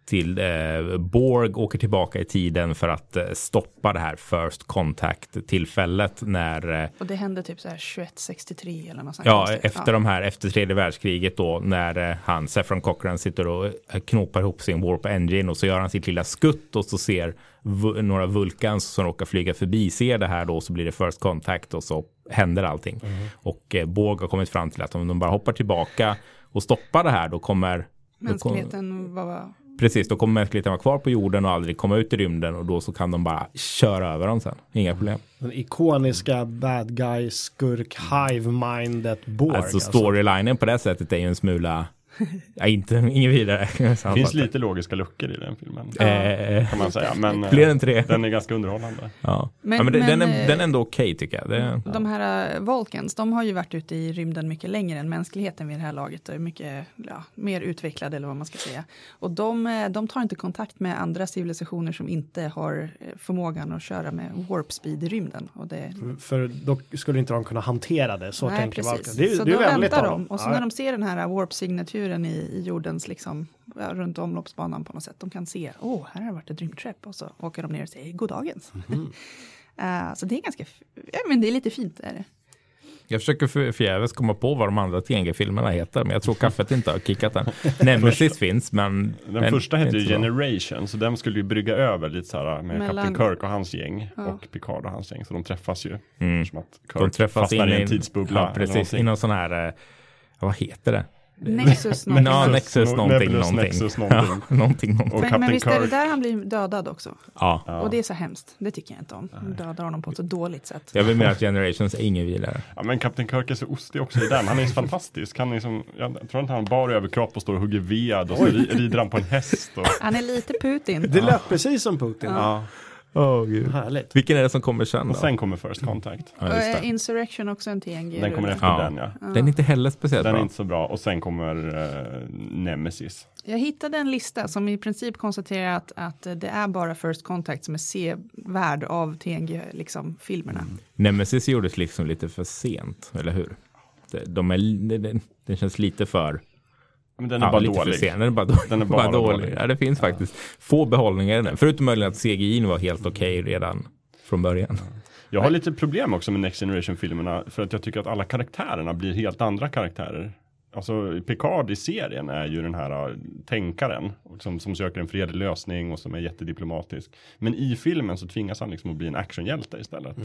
Speaker 5: till eh, Borg åker tillbaka i tiden för att eh, stoppa det här First Contact-tillfället när eh,
Speaker 4: Och det hände typ så här 2163 eller något sånt.
Speaker 5: Ja,
Speaker 4: konstigt.
Speaker 5: efter de här, efter tredje världskriget då, när eh, han, Saffron Cochran, sitter och eh, knopar ihop sin Warp Engine och så gör han sitt lilla skutt och så ser några Vulkans som råkar flyga förbi, ser det här då, så blir det First Contact och så händer allting. Och eh, Borg har kommit fram till att om de bara hoppar tillbaka och stoppar det här, då kommer
Speaker 4: Mänskligheten var...
Speaker 5: Precis, då kommer mänskligheten vara kvar på jorden och aldrig komma ut i rymden och då så kan de bara köra över dem sen. Inga problem.
Speaker 2: Den ikoniska bad guy, skurk, hive-mindet Borg.
Speaker 5: Alltså storylinen på det sättet är ju en smula, ja, inte, inget vidare.
Speaker 3: Det finns lite logiska luckor i den filmen.
Speaker 5: Eh,
Speaker 3: Kan man säga. Men eh,
Speaker 5: fler än tre.
Speaker 3: den är ganska underhållande.
Speaker 5: Ja,
Speaker 4: Men-
Speaker 5: ja, men, det-
Speaker 4: men,
Speaker 5: den, är,
Speaker 4: eh,
Speaker 5: den är ändå okej tycker jag. Det,
Speaker 4: De här Vulcans, de har ju varit ute i rymden mycket längre än mänskligheten vid det här laget och är mycket ja, mer utvecklade eller vad man ska säga. Och de, de tar inte kontakt med andra civilisationer som inte har förmågan att köra med warp speed i rymden. Och det,
Speaker 2: För då skulle inte de kunna hantera det, så
Speaker 4: Nej,
Speaker 2: tänker
Speaker 4: precis.
Speaker 2: Det,
Speaker 4: så
Speaker 2: det är
Speaker 4: då väntar de. Och så
Speaker 2: Ja,
Speaker 4: när de ser den här warp-signaturen i, i jordens, liksom, ja, runt omloppsbanan på något sätt, de kan se, åh, oh, här har det varit ett rymdskepp. Och så åker de ner och säger goddagens.
Speaker 2: Mhm.
Speaker 4: Eh, så det är ganska, f- ja men det är lite fint. Är det.
Speaker 5: jag försöker för, förgäves komma på vad de andra TNG-filmerna heter, men jag tror kaffet inte har kickat den. Nemesis finns, men...
Speaker 3: Den
Speaker 5: men
Speaker 3: första hette ju. Generation, så den skulle ju brygga över lite så här med
Speaker 4: Mellan-
Speaker 3: Captain Kirk och hans gäng
Speaker 4: Ja.
Speaker 3: och Picard och hans gäng. Så de träffas ju.
Speaker 5: Mm.
Speaker 3: Som att Kirk
Speaker 5: De träffas
Speaker 3: fastnar
Speaker 5: in
Speaker 3: i en tidsbubbla.
Speaker 5: Ja, precis. I någon sån här, eh, vad heter det?
Speaker 4: Nexus
Speaker 5: Men
Speaker 4: någonting.
Speaker 5: ja, Nexus någonting,
Speaker 3: Nebulous
Speaker 5: någonting.
Speaker 3: Nexus någonting.
Speaker 5: Ja, någonting, någonting.
Speaker 3: Och
Speaker 4: Men,
Speaker 3: Captain
Speaker 4: men visst är det där han blir dödad också?
Speaker 5: Ja.
Speaker 3: Ja.
Speaker 4: Och det är så hemskt. Det tycker jag inte om. Dödar honom på ett så dåligt sätt.
Speaker 5: Jag vill mena att Generations är ingen vidare.
Speaker 3: Ja, men Captain Kirk är så ostig också i den. Han är så fantastisk. Han är som, jag tror inte han bara överkropp och står och hugger ved och så ri- rider han på en häst. Och,
Speaker 4: Han är lite Putin.
Speaker 2: Det lät precis som Putin.
Speaker 3: ja.
Speaker 5: Oh, Gud.
Speaker 2: Härligt.
Speaker 5: Vilken är det som kommer sen
Speaker 3: och
Speaker 5: då?
Speaker 3: sen kommer First Contact.
Speaker 5: ja,
Speaker 4: Och
Speaker 5: just
Speaker 4: är
Speaker 5: det.
Speaker 4: Insurrection också en TNG?
Speaker 3: Den kommer efter
Speaker 5: Ja.
Speaker 3: den ja.
Speaker 5: Den är inte heller speciellt
Speaker 3: Den är
Speaker 5: bra.
Speaker 3: inte så bra. Och sen kommer eh, Nemesis.
Speaker 4: Jag hittade en lista som i princip konstaterar att, att det är bara First Contact som är sevärd av TNG-filmerna. Liksom, filmerna.
Speaker 5: Mm. Nemesis gjordes liksom lite för sent, eller hur? De, de är, det, det, det känns lite för...
Speaker 3: Men den är
Speaker 5: ja,
Speaker 3: bara
Speaker 5: lite för
Speaker 3: dålig.
Speaker 5: sen. Den är bara, då,
Speaker 3: Den är bara
Speaker 5: dålig.
Speaker 3: dålig.
Speaker 5: Ja, det finns faktiskt få behållningar i den. Förutom möjligen att CGI var helt okej redan. från början.
Speaker 3: Jag har lite problem också med Next Generation-filmerna för att jag tycker att alla karaktärerna blir helt andra karaktärer. Alltså Picard i serien är ju den här uh, tänkaren som, som söker en fredlig lösning och som är jättediplomatisk. Men i filmen så tvingas han liksom att bli en actionhjälte istället. Och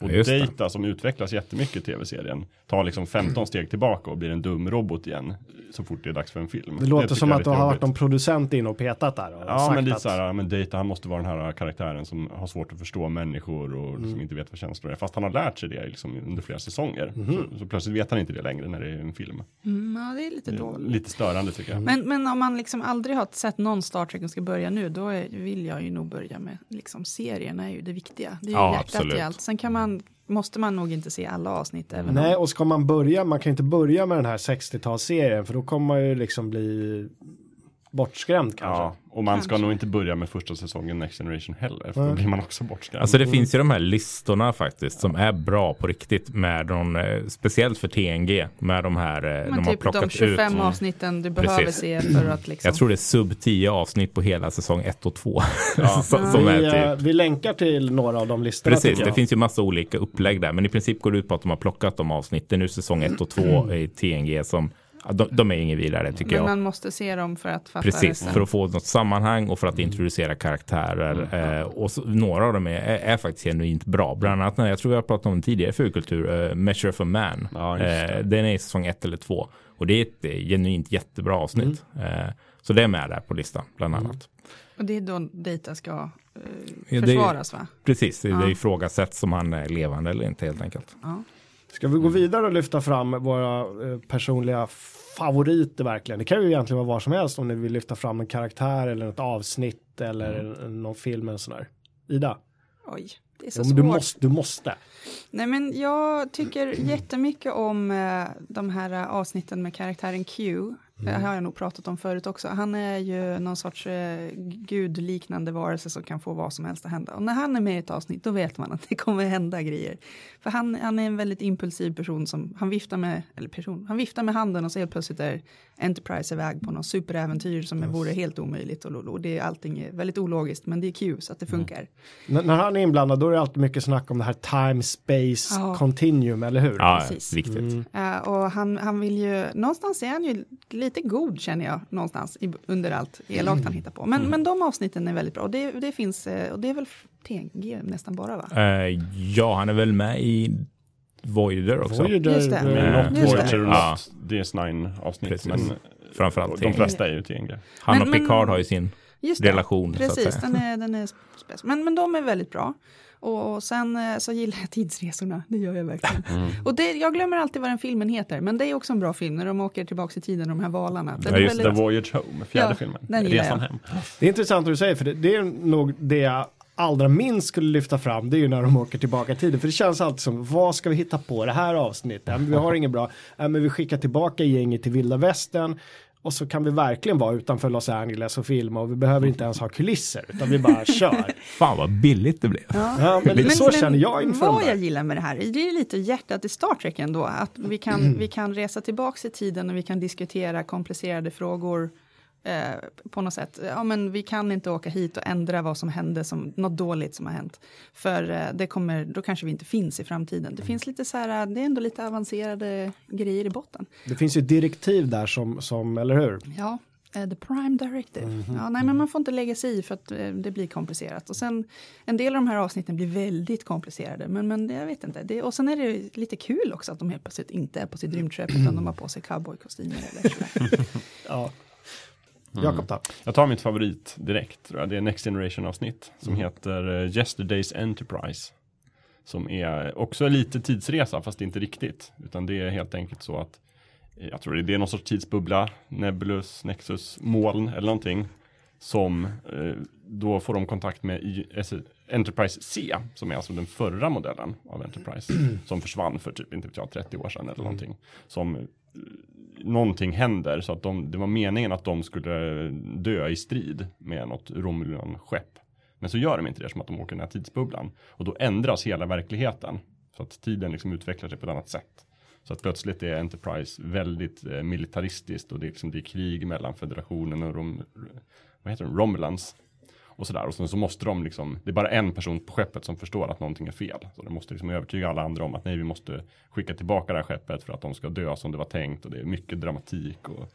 Speaker 5: Ja, det.
Speaker 3: Data som utvecklas jättemycket i tv-serien tar liksom 15 steg tillbaka och blir en dum robot igen så fort det är dags för en film.
Speaker 2: Det låter
Speaker 3: tycker
Speaker 2: som att det har varit någon producent in och petat där. Och
Speaker 3: Ja
Speaker 2: sagt
Speaker 3: men lite
Speaker 2: att,
Speaker 3: så här, men Data han måste vara den här karaktären som har svårt att förstå människor och
Speaker 2: Mm.
Speaker 3: liksom inte vet vad känslor är. Fast han har lärt sig det liksom under flera säsonger.
Speaker 2: Mhm.
Speaker 3: Så, så plötsligt vet han inte det längre när det är en film.
Speaker 4: Mm, ja, det är lite
Speaker 3: är
Speaker 4: dåligt.
Speaker 3: lite störande tycker jag.
Speaker 4: Men, men om man liksom aldrig har sett någon Star Trek och ska börja nu, då är, vill jag ju nog börja med liksom serien är ju det viktiga. Det är ju
Speaker 5: Ja,
Speaker 4: hjärtat
Speaker 5: absolut.
Speaker 4: i allt. Sen kan man, måste man nog inte se alla avsnitt. Även
Speaker 2: Nej,
Speaker 4: om,
Speaker 2: och ska man börja, man kan inte börja med den här 60-talsserien för då kommer man ju liksom bli bortskrämd kanske.
Speaker 3: Ja, och man ska
Speaker 4: Kanske.
Speaker 3: nog inte börja med första säsongen Next Generation heller. För då
Speaker 2: Nej.
Speaker 3: blir man också bortskrämd.
Speaker 5: Alltså det finns ju de här listorna faktiskt som är bra på riktigt med någon, eh, speciellt för TNG med de här, eh, de
Speaker 4: men
Speaker 5: har
Speaker 4: typ
Speaker 5: plockat
Speaker 4: de 25
Speaker 5: ut.
Speaker 4: avsnitten du behöver
Speaker 5: Precis.
Speaker 4: se för att liksom.
Speaker 5: Jag tror det är sub 10 avsnitt på hela säsong 1 och 2.
Speaker 3: Ja.
Speaker 5: som,
Speaker 2: vi,
Speaker 5: är
Speaker 2: eh,
Speaker 5: typ.
Speaker 2: vi länkar till några av de listorna.
Speaker 5: Precis, det finns ju massa olika upplägg där. Men i princip går det ut på att de har plockat de avsnitten nu säsong 1 och 2 i TNG som ja, de, de är inget vidare tycker
Speaker 4: men
Speaker 5: jag.
Speaker 4: man måste se dem för att fatta
Speaker 5: Precis, för att få något sammanhang och för att introducera karaktärer. Eh, och så, några av dem är, är, är faktiskt genuint bra. Bland annat, när jag tror jag pratat om tidigare fulkultur, eh, Measure of a Man.
Speaker 3: Ja,
Speaker 5: eh, den är i säsong ett eller två. Och det är ett eh, genuint jättebra avsnitt. Eh, så det är med där på listan, bland annat.
Speaker 4: Och det är då Data ska eh,
Speaker 5: Ja, det-
Speaker 4: försvaras va?
Speaker 5: Precis, det,
Speaker 4: Ja.
Speaker 5: det ifrågasätts om han är levande eller inte helt enkelt.
Speaker 4: Ja.
Speaker 2: Ska vi gå vidare och lyfta fram våra eh, personliga favoriter verkligen? Det kan ju egentligen vara var som helst om ni vill lyfta fram en karaktär eller ett avsnitt eller
Speaker 5: Mm.
Speaker 2: någon film eller sån där. Ida,
Speaker 4: Oj, det är så
Speaker 2: ja,
Speaker 4: svårt.
Speaker 2: du, måste, du måste.
Speaker 4: Nej men jag tycker jättemycket om eh, de här eh, avsnitten med karaktären Q. Det har jag nog pratat om förut också. Han är ju någon sorts eh, gudliknande varelse som kan få vad som helst att hända. Och när han är med i ett avsnitt då vet man att det kommer hända grejer. För han, han är en väldigt impulsiv person som han viftar med, eller person, han viftar med handen och så helt plötsligt är Enterprise iväg på något superäventyr som vore helt omöjligt. Och, och det är allting är väldigt ologiskt men det är Q så att det funkar.
Speaker 2: N- när han är inblandad då är det alltid mycket snack om det här time space
Speaker 4: Ja.
Speaker 2: continuum, eller hur?
Speaker 5: Ja,
Speaker 4: Precis.
Speaker 5: viktigt.
Speaker 4: Eh, och han, han vill ju, någonstans är han ju lite god känner jag, någonstans i, under allt elakt han hittar på. Men, men de avsnitten är väldigt bra och det, det finns, eh, och det är väl TNG nästan bara va?
Speaker 5: Eh, ja, han är väl med i Voyager också.
Speaker 2: Voyager,
Speaker 4: Just det.
Speaker 2: eh,
Speaker 3: Men not
Speaker 4: just
Speaker 3: Voyager,
Speaker 4: det.
Speaker 5: Ja.
Speaker 3: not DS9 avsnitt. Men
Speaker 5: Framförallt
Speaker 3: de flesta är ju TNG.
Speaker 5: Han
Speaker 4: Men-
Speaker 5: och
Speaker 4: men-
Speaker 5: Picard har ju sin relation. så att
Speaker 4: Precis,
Speaker 5: säga.
Speaker 4: den är, den är spec. Men, men de är väldigt bra. Och, och sen eh, så gillar jag tidsresorna, det gör jag verkligen.
Speaker 5: Mm.
Speaker 4: Och det, jag glömmer alltid vad den filmen heter, men det är också en bra film när de åker tillbaka i tiden, de här valarna. Den
Speaker 5: Ja, just
Speaker 3: The
Speaker 4: väldigt-
Speaker 3: Voyage Home, fjärde
Speaker 4: Ja,
Speaker 3: filmen.
Speaker 4: den
Speaker 3: Resan
Speaker 4: jag.
Speaker 3: hem.
Speaker 2: Det är intressant vad du säger, för det, det är nog det jag allra minst skulle lyfta fram, det är ju när de åker tillbaka i tiden. För det känns alltid som, vad ska vi hitta på det här avsnittet? Vi har inget bra, men vi skickar tillbaka gänget till vilda västern. Och så kan vi verkligen vara utanför Los Angeles och filma och vi behöver inte ens ha kulisser, utan vi bara kör.
Speaker 5: Fan vad billigt det blev.
Speaker 2: Ja, men, så känner jag inför
Speaker 4: Vad jag gillar med det här, det är lite hjärtat i Star Trek ändå. Att vi kan, vi kan resa tillbaka i tiden och vi kan diskutera komplicerade frågor eh, på något sätt. Ja, men vi kan inte åka hit och ändra vad som hände, som, något dåligt som har hänt. För eh, det kommer, då kanske vi inte finns i framtiden. Det finns lite så här, det är ändå lite avancerade grejer i botten.
Speaker 2: Det finns ju direktiv där som, som eller hur?
Speaker 4: Ja, eh, the prime directive. Ja, nej, men man får inte lägga sig i för att eh, det blir komplicerat. Och sen en del av de här avsnitten blir väldigt komplicerade. Men, men jag vet inte. Det, och sen är det lite kul också att de helt plötsligt inte är på sitt rymdskepp utan de har på sig cowboykostymer eller sådär.
Speaker 2: Ja. Jakob då?
Speaker 3: Jag tar mitt favorit direkt. Tror jag. Det är Next Generation avsnitt som heter eh, Yesterday's Enterprise. Som är också lite tidsresa fast inte riktigt. Utan det är helt enkelt så att eh, jag tror det är någon sorts tidsbubbla, Nebulus, Nexus, moln eller någonting. Som eh, då får de kontakt med Enterprise C, som är alltså den förra modellen av Enterprise. som försvann för typ, inte vet jag, 30 år sedan eller någonting. Som någonting händer så att de, det var meningen att de skulle dö i strid med något Romulan-skepp. Men så gör de inte det som att de åker den här tidsbubblan. Och då ändras hela verkligheten. Så att tiden liksom utvecklar sig på ett annat sätt. Så att plötsligt är Enterprise väldigt eh, militaristiskt och det är, liksom, det är krig mellan federationen och Rom, vad heter de Romulans och sådär. Och sen så måste de liksom, det är bara en person på skeppet som förstår att någonting är fel. Så de måste liksom övertyga alla andra om att nej, vi måste skicka tillbaka det här skeppet för att de ska dö som det var tänkt. Och det är mycket dramatik och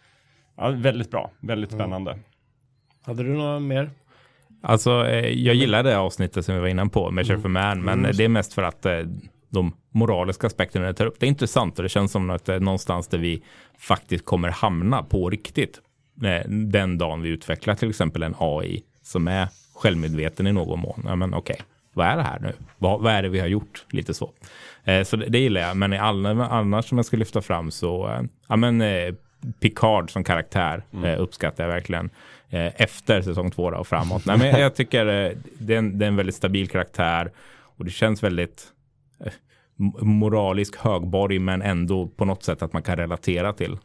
Speaker 3: ja, väldigt bra, väldigt spännande.
Speaker 2: Hade du några mer?
Speaker 5: Alltså, eh, jag gillar det avsnittet som vi var inne på med Sheriff Man, men det är mest för att eh, de moraliska aspekterna det tar upp. Det är intressant och det känns som att det är någonstans där vi faktiskt kommer hamna på riktigt. eh, Den dagen vi utvecklar till exempel en AI som är självmedveten i någon mån. Ja, men okej, vad är det här nu? Vad, vad är det vi har gjort? Lite så. Eh, så det, det gillar jag, men i alla, annars som jag ska lyfta fram så, eh, ja men eh, Picard som karaktär eh, uppskattar jag verkligen. Eh, efter säsong två då och framåt. Nej, men jag, tycker eh, det, är en, det är en väldigt stabil karaktär och det känns väldigt moralisk högborg men ändå på något sätt att man kan relatera till.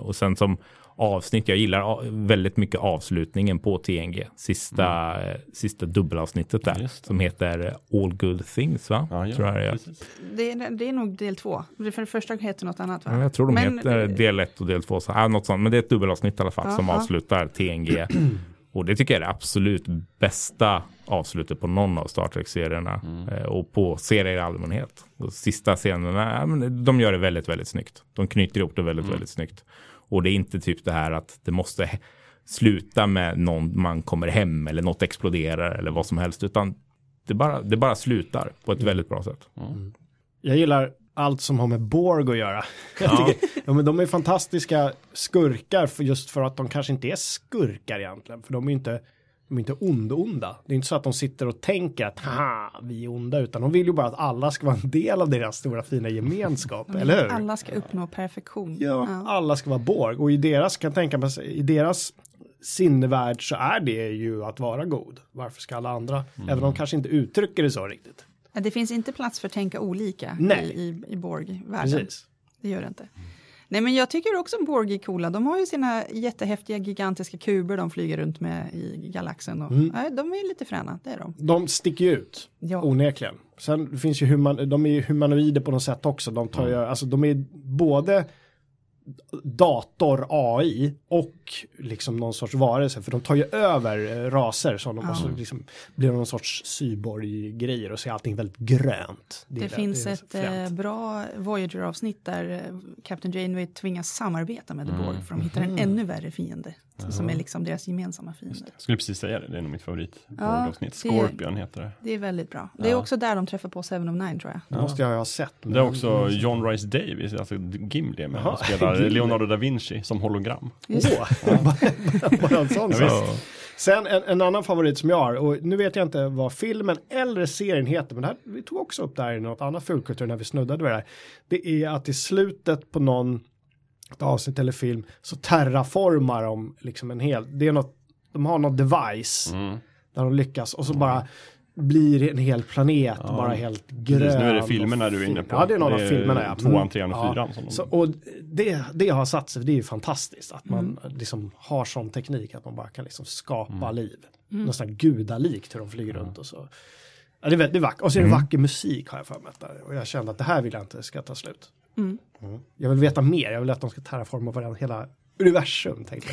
Speaker 5: Och sen som avsnitt, jag gillar väldigt mycket avslutningen på TNG. Sista, eh, sista dubbelavsnittet där som heter All Good Things va?
Speaker 3: Ja, ja,
Speaker 5: tror jag det.
Speaker 4: Det är, det är nog del två. För det första heter något annat va?
Speaker 5: Ja, jag tror de
Speaker 4: Men-
Speaker 5: heter del 1 och del 2. Så, ja, något sånt. Men det är ett dubbelavsnitt i alla fall som
Speaker 4: Aha.
Speaker 5: avslutar TNG. och det tycker jag är det absolut bästa avslutet på någon av Star Trek-serierna. Eh, och på serier i allmänhet. Och sista scenerna, de gör det väldigt, väldigt snyggt. De knyter ihop det väldigt, väldigt snyggt. Och det är inte typ det här att det måste sluta med någon man kommer hem eller något exploderar eller vad som helst. Utan det bara, det bara slutar på ett väldigt bra sätt.
Speaker 2: Jag gillar allt som har med Borg att göra. Jag tycker, ja, men de är fantastiska skurkar för just för att de kanske inte är skurkar egentligen. För de är inte, de är inte ond-onda. Det är inte så att de sitter och tänker att haha, vi är onda, utan de vill ju bara att alla ska vara en del av deras stora fina gemenskap, eller hur?
Speaker 4: Alla ska uppnå perfektion.
Speaker 2: Ja, alla ska vara Borg och i deras, kan tänka mig, i deras sinnevärld så är det ju att vara god. Varför ska alla andra, även om de kanske inte uttrycker det så riktigt.
Speaker 4: Det finns inte plats för att tänka olika
Speaker 2: Nej.
Speaker 4: i, i, i Borg-världen.
Speaker 2: Precis.
Speaker 4: Det gör det inte. Nej, men jag tycker också Borg är coola. De har ju sina jättehäftiga gigantiska kuber de flyger runt med i galaxen. Och,
Speaker 2: Mm.
Speaker 4: nej, de är lite fräna, det är de.
Speaker 2: De sticker ju ut,
Speaker 4: Ja.
Speaker 2: onekligen. Sen finns ju human, de är ju humanoider på något sätt också. De tar ju, alltså de är både dator AI och liksom någon sorts varelse för de tar ju över eh, raser som de
Speaker 4: Ja.
Speaker 2: måste liksom blir någon sorts cyborg-grejer och ser allting väldigt grönt.
Speaker 4: Det,
Speaker 2: är
Speaker 4: finns
Speaker 2: är
Speaker 4: ett eh, bra Voyager-avsnitt där eh, Captain Janeway tvingas samarbeta med The Borg för de hittar en ännu värre fiende. Som är liksom deras gemensamma fiende.
Speaker 3: Jag skulle precis säga det, det är nog mitt favorit.
Speaker 4: Ja,
Speaker 3: Scorpion heter det.
Speaker 4: Det är väldigt bra. Det är också där de träffar på Seven of Nine tror jag.
Speaker 2: Det måste jag ha sett. men-
Speaker 3: Det är också John Rice Davis, alltså Gimli är med. Han spelar
Speaker 2: Gimli.
Speaker 3: Leonardo da Vinci som hologram.
Speaker 2: Åh, bara, bara en sån
Speaker 3: Ja,
Speaker 2: sak. Sen en, en annan favorit som jag har, och nu vet jag inte vad filmen eller serien heter, men det här, vi tog också upp det här i något annat fulkultur när vi snuddade vid det här. Det är att i slutet på någon ett avsnitt eller film så terraformar de liksom en hel, det är något, de har något device
Speaker 3: Mm.
Speaker 2: där de lyckas och så bara blir en hel planet bara helt grön.
Speaker 3: Precis, nu är det filmerna du är inne på.
Speaker 2: Ja, det är någon av
Speaker 3: Det är
Speaker 2: filmerna. Ja.
Speaker 3: tvåan,
Speaker 2: Mm.
Speaker 3: trean och
Speaker 2: Ja.
Speaker 3: fyran som de-
Speaker 2: Så, och det, det har satt sig, det är ju fantastiskt att man liksom har sån teknik att man bara kan liksom skapa
Speaker 3: Mm.
Speaker 2: liv. Nästan gudalikt hur de flyger runt och så. Ja, det, är, vä- det är vackert. Och så är det
Speaker 3: Mm.
Speaker 2: vacker musik har jag för mig. Och jag kände att det här vill jag inte ska ta slut.
Speaker 4: Mm.
Speaker 2: Mm. Jag vill veta mer, jag vill att de ska terraforma varandra, hela universum tänkte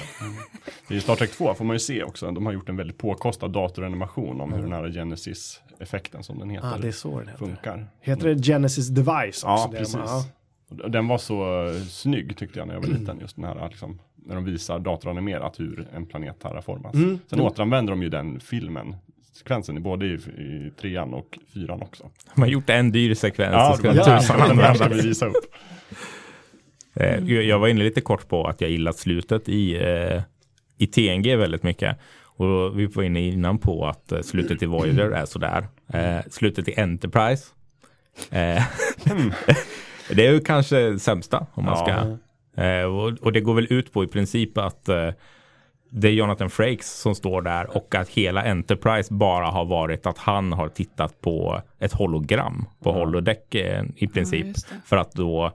Speaker 2: jag.
Speaker 3: I Star Trek 2 får man ju se också, de har gjort en väldigt påkostad datoranimation om hur den här Genesis-effekten som den heter
Speaker 2: Ja, det är så den heter.
Speaker 3: funkar.
Speaker 2: Heter det Genesis Device också?
Speaker 3: Ja, precis.
Speaker 2: ja.
Speaker 3: Och Den var så eh, snygg tyckte jag när jag var liten, just den här liksom, när de visar datoranimerat hur en planet terraformas.
Speaker 2: Mm.
Speaker 3: Sen återanvänder de ju den filmen, sekvensen, i både i, i trean och fyran också.
Speaker 5: De har gjort en dyr sekvens.
Speaker 3: Ja, det var
Speaker 5: använda.
Speaker 3: vi visa upp.
Speaker 5: Eh, jag- var inne lite kort på att jag gillat slutet i, eh, i TNG väldigt mycket. Och vi var inne innan på att eh, slutet i Voyager är sådär. Slutet i Enterprise. Eh, det är ju kanske sämsta om man ska. Och, det går väl ut på i princip att det är Jonathan Frakes som står där och att hela Enterprise bara har varit att han har tittat på ett hologram på holodeck eh, i princip.
Speaker 4: det.
Speaker 5: för att då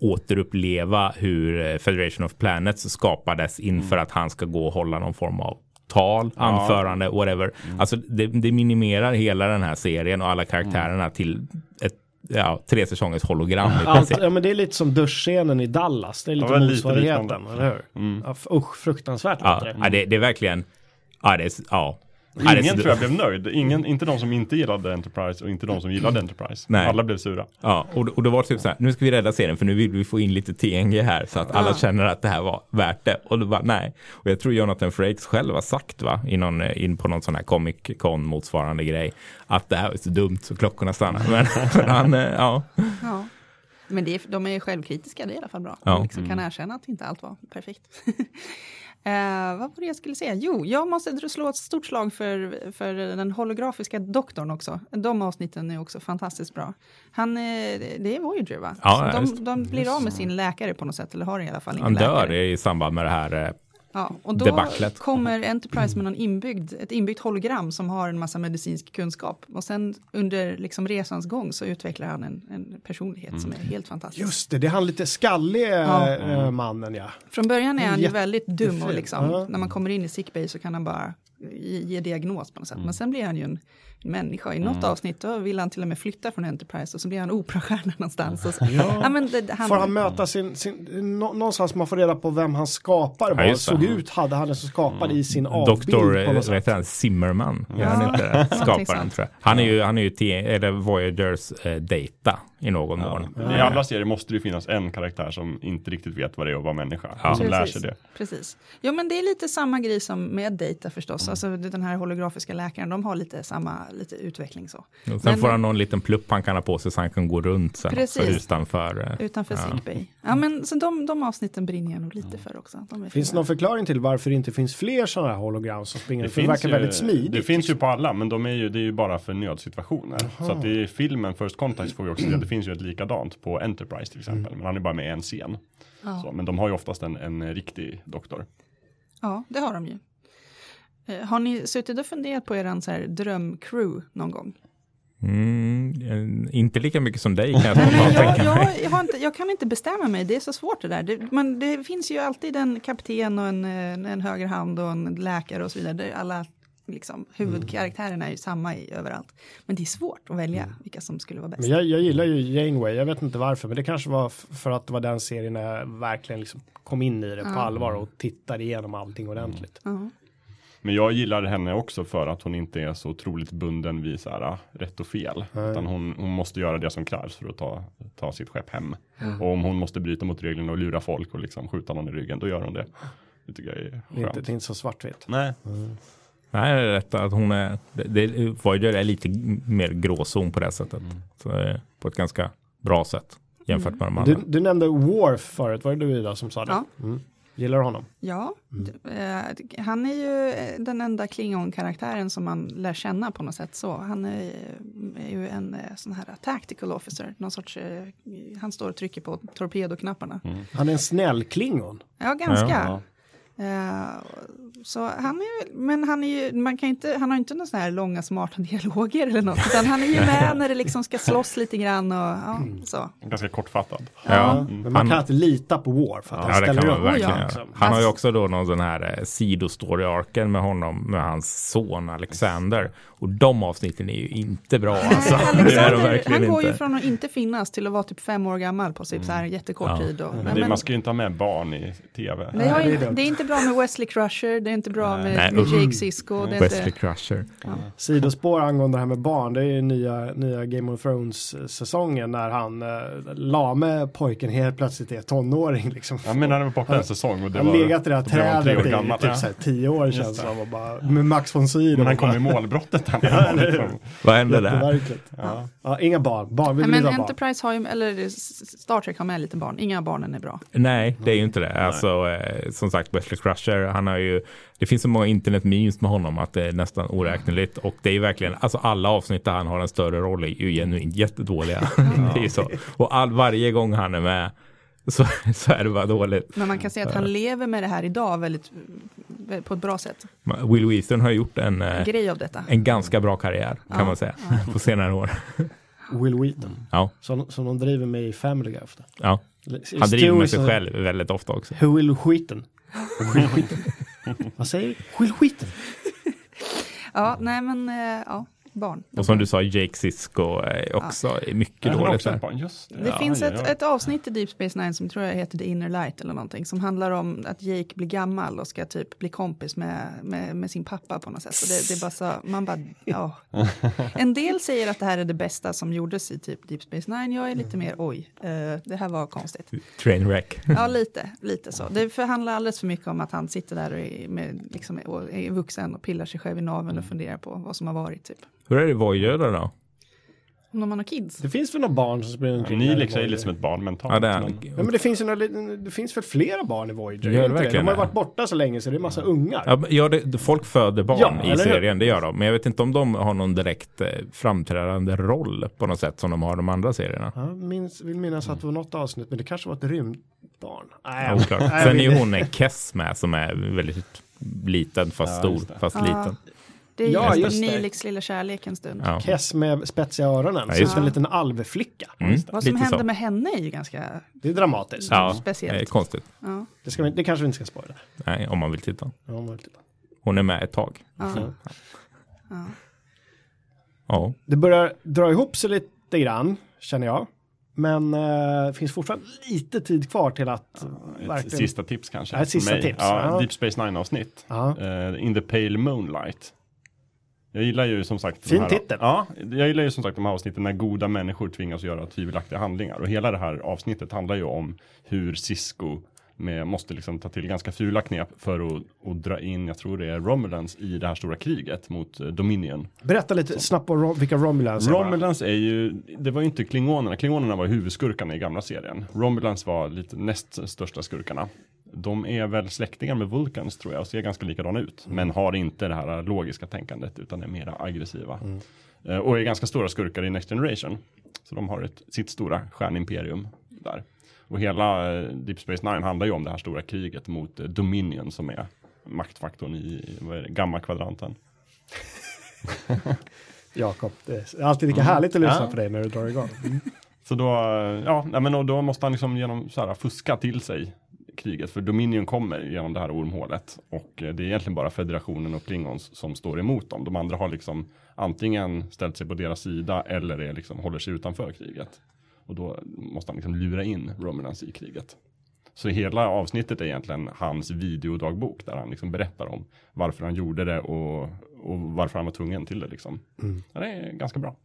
Speaker 5: återuppleva hur eh, Federation of Planets skapades inför att han ska gå och hålla någon form av tal, anförande, whatever. Alltså det, det minimerar hela den här serien och alla karaktärerna till ett ja, tre säsongers hologram i
Speaker 2: Allt,
Speaker 5: princip.
Speaker 2: ja, men det är lite som duschscenen i Dallas. Det är lite
Speaker 3: Ja,
Speaker 2: motsvarigheten, eller hur? Ja, f- usch, fruktansvärt
Speaker 5: Ja,
Speaker 2: det.
Speaker 5: ja, det, det är verkligen, ja, det är, ja,
Speaker 3: Ingen tror jag blev nöjd. Ingen, inte de som inte gillade Enterprise och inte de som gillade Enterprise.
Speaker 5: Nej.
Speaker 3: Alla blev sura.
Speaker 5: Ja, och, och det var typ så här, nu ska vi rädda serien för nu vill vi få in lite TNG här så att alla
Speaker 4: Ja.
Speaker 5: känner att det här var värt det. Och det bara nej. Och jag tror Jonathan Frakes själv har sagt va, i någon, eh, in på någon sån här Comic Con motsvarande grej, att det här är så dumt så klockorna stannar. Men för han, eh, ja.
Speaker 4: Ja. Men det är, de är självkritiska, det är i alla fall bra.
Speaker 5: Ja.
Speaker 4: Liksom kan erkänna att inte allt var perfekt. eh, vad var det jag skulle säga? Jo, jag måste slå ett stort slag för, för den holografiska doktorn också. De avsnitten är också fantastiskt bra. Han, eh, det är Voyager va?
Speaker 5: Ja,
Speaker 4: de, de blir av med sin läkare på något sätt, eller har i alla fall
Speaker 5: Han dör
Speaker 4: läkare.
Speaker 5: i samband med det här. Eh,
Speaker 4: Ja, och då
Speaker 5: debaclet.
Speaker 4: kommer Enterprise med någon inbyggd, ett inbyggt hologram som har en massa medicinsk kunskap. Och sen under liksom resans gång så utvecklar han en, en personlighet som är helt fantastisk.
Speaker 2: Just det, det är han lite skallige
Speaker 4: Ja.
Speaker 2: eh, mannen ja.
Speaker 4: Från början är han ju väldigt dum och liksom,
Speaker 2: Ja.
Speaker 4: när man kommer in i sickbay så kan han bara ge, ge diagnos på något sätt. Men sen blir han ju en människa. I något avsnitt då vill han till och med flytta från Enterprise och så blir han operastjärna någonstans. Och så. ja. men det, han,
Speaker 2: Får han möta sin, sin nå, någonstans man får reda på vem hans skapare var.
Speaker 5: just det.
Speaker 2: Såg ut, hade han som skapad i sin avbild
Speaker 5: Doktor, eh, vad heter han, Zimmerman?
Speaker 4: Ja.
Speaker 5: Är han inte Skaparen tror jag. Han är ju, han är ju T, eller Voyagers eh, data i någon mån.
Speaker 3: I alla serier måste det ju finnas en karaktär som inte riktigt vet vad det är att vara människa.
Speaker 5: Ja.
Speaker 3: Som lär
Speaker 4: Precis,
Speaker 3: sig det.
Speaker 4: Precis. Ja men det är lite samma grej som med Data förstås. Alltså den här holografiska läkaren, de har lite samma lite utveckling så.
Speaker 5: Och sen
Speaker 4: Men-
Speaker 5: får han någon liten plupp han kan ha på sig så han kan gå runt sen
Speaker 4: Precis.
Speaker 5: utanför. eh,
Speaker 4: Utanför
Speaker 5: Ja.
Speaker 4: sickbay. Ja men så de, de avsnitten brinner jag nog lite för också. De är
Speaker 2: Finns det någon förklaring till varför det inte finns fler sådana här hologram som springer? för det verkar
Speaker 3: ju,
Speaker 2: väldigt smidigt.
Speaker 3: det finns ju på alla, men de är ju, det är ju bara för nödsituationer. Så att i filmen First Contact får vi också se att det finns ju ett likadant på Enterprise till exempel. Men han är bara med i en scen.
Speaker 4: Ja.
Speaker 3: Så, men de har ju oftast en, en riktig doktor.
Speaker 4: Ja, det har de ju. Eh, Har ni suttit och funderat på er så här drömcrew någon gång?
Speaker 5: Mm, inte lika mycket som dig kan jag
Speaker 4: Nej,
Speaker 5: spontant
Speaker 4: jag,
Speaker 5: tänka mig.
Speaker 4: jag, jag, har inte, jag kan inte bestämma mig, det är så svårt det där. Det, men det finns ju alltid en kapten och en, en, en höger hand och en läkare och så vidare. Det, alla liksom, huvudkaraktärerna är ju samma i, överallt. Men det är svårt att välja vilka som skulle vara bäst.
Speaker 2: Men jag, jag gillar ju Janeway, jag vet inte varför, men det kanske var för att det var den serien när jag verkligen liksom kom in i det på allvar och tittade igenom allting ordentligt.
Speaker 4: Ja.
Speaker 3: Men jag gillar henne också för att hon inte är så otroligt bunden vid så här, ah, rätt och fel. Utan hon, hon måste göra det som krävs för att ta, ta sitt skepp hem. Och om hon måste bryta mot reglerna och lura folk och liksom skjuta någon i ryggen, då gör hon det. Det tycker jag är
Speaker 2: Det är inte,
Speaker 3: skönt.
Speaker 2: det är inte så svartvitt.
Speaker 3: Nej,
Speaker 5: Nej, det är rätt att hon är, det, det, Voyager är lite mer gråzon på det sättet. Så, eh, på ett ganska bra sätt jämfört med de andra.
Speaker 2: Du, du nämnde Worf förut, var det du Ida som sa det?
Speaker 4: Ja.
Speaker 2: Mm. Gillar du honom?
Speaker 4: Ja, d- eh, han är ju eh, den enda Klingon-karaktären som man lär känna på något sätt så. Han är, är ju en eh, sån här tactical officer, någon sorts, eh, han står och trycker på torpedoknapparna.
Speaker 2: Han är en snäll klingon.
Speaker 4: Ja, ganska.
Speaker 3: Ja.
Speaker 4: Eh, så han är men han är ju, man kan inte, han har inte några sådana här långa smarta dialoger eller något, utan han är ju med när det liksom ska slåss lite grann och ja, så.
Speaker 3: ganska kortfattad.
Speaker 5: Ja,
Speaker 2: Men man
Speaker 5: han-
Speaker 2: kan inte lita på Worf. För att
Speaker 5: Ja, det
Speaker 2: han
Speaker 5: kan
Speaker 2: ställer
Speaker 5: man
Speaker 2: upp.
Speaker 5: verkligen
Speaker 4: ja.
Speaker 5: göra.
Speaker 2: liksom.
Speaker 5: Han har ju också då någon sån här eh, sidostory-arken med honom, med hans son Alexander. Och de avsnitten är ju inte bra alltså. Det är de
Speaker 4: Alexander, han går ju
Speaker 5: inte.
Speaker 4: från att inte finnas till att vara typ fem år gammal på typ så här jättekort
Speaker 5: Ja.
Speaker 4: tid. Och,
Speaker 3: Men
Speaker 4: nej,
Speaker 3: man ska ju inte ha med barn i tv.
Speaker 4: Det, har
Speaker 2: Nej, det
Speaker 4: ju,
Speaker 2: är
Speaker 4: det är inte bra med Wesley Crusher, det är inte bra med,
Speaker 5: Nej,
Speaker 4: med
Speaker 5: usch.
Speaker 4: Jake Sisko. Det är
Speaker 5: Wesley
Speaker 4: inte,
Speaker 5: Crusher.
Speaker 2: Sidospår angående det här med barn, det är ju nya, nya Game of Thrones-säsongen när han eh, lame pojken helt plötsligt är tonåring. Liksom.
Speaker 3: Ja, men han var borta en säsong och det
Speaker 2: han har
Speaker 3: var,
Speaker 2: legat i det här trädet i typ
Speaker 3: Ja.
Speaker 2: så här, tio år
Speaker 3: Just
Speaker 2: känns
Speaker 3: det.
Speaker 2: som. Med Max von Sydow.
Speaker 3: Men han kom i målbrottet. Liksom.
Speaker 5: Vad hände där?
Speaker 3: Ja.
Speaker 2: Ja, inga barn. barn. Vi
Speaker 4: Nej,
Speaker 2: vill
Speaker 4: men
Speaker 2: inte ha barn.
Speaker 4: Enterprise har ju, eller Star Trek har med lite barn, inga barnen är bra.
Speaker 5: Nej, det är ju inte det. Alltså, eh, som sagt, Wesley Crusher, han har ju, det finns så många internet memes med honom att det är nästan oräkneligt. Och det är ju verkligen, alltså alla avsnitt där han har en större roll är ju genuint jättedåliga. det är ju så. Och all, varje gång han är med så, så är det bara dåligt.
Speaker 4: Men man kan säga att han lever med det här idag väldigt, eh, på ett bra sätt.
Speaker 5: Will Wheaton har gjort en, eh,
Speaker 4: Grej av detta.
Speaker 5: en ganska bra karriär kan
Speaker 4: Ja,
Speaker 5: man säga på senare år.
Speaker 2: Will Wheaton.
Speaker 5: Ja,
Speaker 2: Som, som de driver med i Family Guy ofta.
Speaker 5: ja. Han driver med sig själv väldigt ofta också.
Speaker 2: Will Wheaton. Will Wheaton. Vad säger du? Will Wheaton.
Speaker 4: Ja, nej men eh, ja. Barn.
Speaker 5: Och som du sa, Jake Sisko är också är mycket dåligt
Speaker 3: också
Speaker 5: där.
Speaker 3: ett barn, just det.
Speaker 4: Det
Speaker 3: Ja,
Speaker 4: finns
Speaker 3: ja,
Speaker 4: ett,
Speaker 3: ja.
Speaker 4: ett avsnitt i Deep Space Nine som tror jag heter The Inner Light eller någonting. Som handlar om att Jake blir gammal och ska typ bli kompis med, med, med sin pappa på något sätt. Och det, det är bara så, man bara, ja. En del säger att det här är det bästa som gjordes i typ Deep Space Nine. Jag är lite mer, oj, eh, det här var konstigt.
Speaker 5: Trainwreck.
Speaker 4: Ja, lite, lite så. Det förhandlar alldeles för mycket om att han sitter där och är, med, liksom, och är vuxen och pillar sig själv i naveln och funderar på vad som har varit. Typ.
Speaker 5: Hur är det i Voyager då?
Speaker 4: Om de har kids.
Speaker 2: Det finns väl några barn som springer omkring där i
Speaker 3: Nilix är lite som ett barn mentalt.
Speaker 5: Ja, det är
Speaker 3: men-.
Speaker 2: Ja, men det finns, ju några, det finns väl flera barn i Voyager?
Speaker 5: Gör det verkligen
Speaker 2: De har ju varit borta så länge så det är massa ungar.
Speaker 5: Ja, ja det, folk föder barn
Speaker 2: Ja,
Speaker 5: i serien, det gör de. Men jag vet inte om de har någon direkt eh, framträdande roll på något sätt som de har i de andra serierna.
Speaker 2: Jag minns, vill minnas att det var något avsnitt, men det kanske var ett rymdbarn. Nej,
Speaker 5: Ja, oklart. Sen är ju hon Kess med som är väldigt liten fast
Speaker 3: Ja,
Speaker 5: stor, fast liten.
Speaker 4: Det är
Speaker 2: Ja,
Speaker 4: ju
Speaker 2: just det.
Speaker 4: Nilix lilla kärlek en stund.
Speaker 5: Ja.
Speaker 2: Kess med spetsiga öronen,
Speaker 5: Ja,
Speaker 2: som en
Speaker 4: det.
Speaker 2: liten alvflicka.
Speaker 5: Mm,
Speaker 4: Vad som
Speaker 5: lite
Speaker 4: hände
Speaker 5: så.
Speaker 4: med henne är ju ganska...
Speaker 2: Det är dramatiskt.
Speaker 5: Ja,
Speaker 4: speciellt.
Speaker 5: eh, konstigt.
Speaker 4: Ja,
Speaker 2: Det, ska vi, det kanske vi inte ska spoila.
Speaker 5: Nej, om man vill titta.
Speaker 2: Ja, om man vill titta.
Speaker 5: Hon är med ett tag.
Speaker 4: ja,
Speaker 2: Ja.
Speaker 4: ja.
Speaker 5: Ja,
Speaker 2: Det börjar dra ihop sig lite grann, känner jag. Men eh, det finns fortfarande lite tid kvar till att
Speaker 3: Ett
Speaker 2: verkligen...
Speaker 3: sista tips kanske.
Speaker 2: Ja, ett sista tips,
Speaker 3: Ja,
Speaker 2: ja.
Speaker 3: Deep Space Nine avsnitt.
Speaker 2: Ja.
Speaker 3: Eh, In the Pale Moonlight. Jag gillar ju som sagt
Speaker 2: Fin titel.
Speaker 3: Ja, jag gillar ju som sagt de här avsnitten när goda människor tvingas göra tvivelaktiga handlingar. Och hela det här avsnittet handlar ju om hur Cisco med, måste liksom ta till ganska fula knep för att, att dra in, jag tror det är Romulans i det här stora kriget mot eh, Dominion.
Speaker 2: Berätta lite snabbt om Rom- vilka Romulans är.
Speaker 3: Romulans är ju, det var ju inte klingonerna, klingonerna var huvudskurkarna i gamla serien. Romulans var lite näst största skurkarna. De är väl släktingar med Vulcans tror jag och ser ganska likadana ut. Men har inte det här logiska tänkandet utan är mera aggressiva. Eh, Och är ganska stora skurkar i Next Generation. Så de har ett, sitt stora stjärnimperium där. Och hela eh, Deep Space Nine handlar ju om det här stora kriget mot eh, Dominion som är maktfaktorn i gamma-kvadranten.
Speaker 2: Jakob, det är alltid lika härligt att lyssna
Speaker 3: Mm. Ja.
Speaker 2: på dig när du drar igång. Mm.
Speaker 3: Så då, eh, ja, men och då måste han liksom genom så här, fuska till sig kriget. För Dominion kommer genom det här ormhålet. Och eh, det är egentligen bara federationen och Klingons som står emot dem. De andra har liksom antingen ställt sig på deras sida eller är liksom, håller sig utanför kriget. Och då måste han liksom lura in Romulans i kriget. Så hela avsnittet är egentligen hans videodagbok där han liksom berättar om varför han gjorde det och, och varför han var tvungen till det liksom. Ja, det är ganska bra.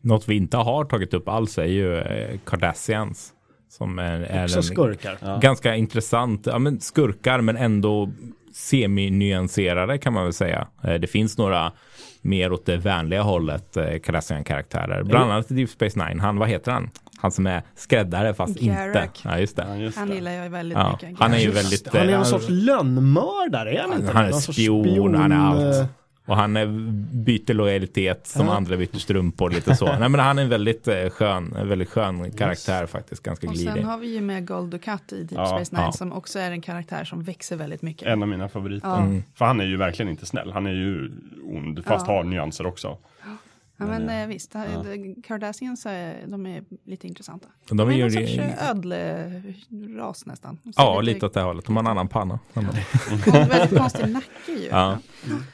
Speaker 5: Något vi inte har tagit upp alls är ju eh, Cardassians. Som är, är
Speaker 2: Också
Speaker 5: en
Speaker 2: skurkar.
Speaker 5: ganska intressant, ja men skurkar men ändå semi-nyanserade kan man väl säga. Eh, Det finns några mer åt det vänliga hållet eh, Cardassian-karaktärer. Bland annat i Deep Space Nine. Han, vad heter han? Han som är skräddare fast
Speaker 4: Garak.
Speaker 5: inte. Ja, just
Speaker 3: Ja,
Speaker 5: det.
Speaker 3: just
Speaker 4: Han gillar jag väldigt
Speaker 5: Ja,
Speaker 4: mycket.
Speaker 5: han är ju väldigt...
Speaker 2: Han är
Speaker 5: eh,
Speaker 2: någon sorts lönnmördare, är han inte?
Speaker 5: han är
Speaker 2: sorts
Speaker 5: spion, han är allt. Och han är, byter lojalitet som
Speaker 2: Ja.
Speaker 5: andra byter strumpor lite så. Nej men han är en väldigt eh, skön, en väldigt skön karaktär faktiskt, ganska
Speaker 4: Och
Speaker 5: glidig.
Speaker 4: sen har vi ju med Gold Ducat i Deep
Speaker 3: Ja,
Speaker 4: Space Nine
Speaker 5: ja.
Speaker 4: som också är en karaktär som växer väldigt mycket.
Speaker 3: En av mina favoriter.
Speaker 4: Ja.
Speaker 5: Mm.
Speaker 3: För han är ju verkligen inte snäll. Han är ju ond, fast
Speaker 4: Ja.
Speaker 3: har nyanser också.
Speaker 4: Ja, men
Speaker 3: Men,
Speaker 4: eh, visst, ja. Cardassians är, de är lite intressanta.
Speaker 5: De
Speaker 4: De
Speaker 5: är
Speaker 4: är
Speaker 5: ju
Speaker 4: någon sorts eh, ödleras nästan. De
Speaker 5: Ja, lite åt det hållet. De har en annan panna.
Speaker 4: kon- Väldigt konstig nacke ju.
Speaker 5: Ja.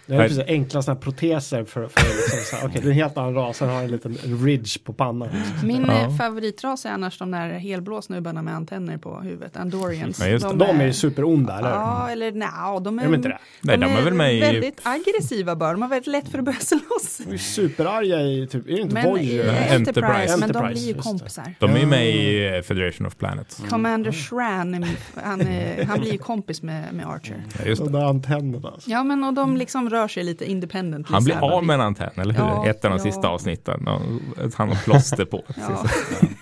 Speaker 2: Det är precis enkla sådana här proteser för, för liksom så här, okej, det är en helt annan ras, sen har en liten ridge på pannan. Liksom.
Speaker 4: Min
Speaker 5: Ja.
Speaker 4: eh, favoritras är annars de där helblå snubbarna med antenner på huvudet, Andorians.
Speaker 5: Ja, just det.
Speaker 2: De är ju superonda, eller?
Speaker 4: Ja, eller nja, de är,
Speaker 2: Är de inte det?
Speaker 5: Nej, de är väl med i-
Speaker 4: väldigt aggressiva bara. De har väldigt lätt för att börja slåss.
Speaker 2: De är ju i, typ, är det inte
Speaker 4: Men i
Speaker 2: Voyager?
Speaker 5: Enterprise.
Speaker 4: Enterprise, men de blir ju kompisar.
Speaker 5: De är ju med i eh, Federation of Planets.
Speaker 4: Commander Shran, han, är, han blir ju kompis med, med Archer.
Speaker 5: Ja, just
Speaker 2: De
Speaker 5: det.
Speaker 2: där antennerna. Alltså.
Speaker 4: Ja, men och de liksom rör sig lite independent.
Speaker 5: Han blir av med en antenn, eller hur?
Speaker 4: Ja,
Speaker 5: Ett av de
Speaker 4: ja.
Speaker 5: sista avsnitten. Han har plåster på.
Speaker 4: Ja.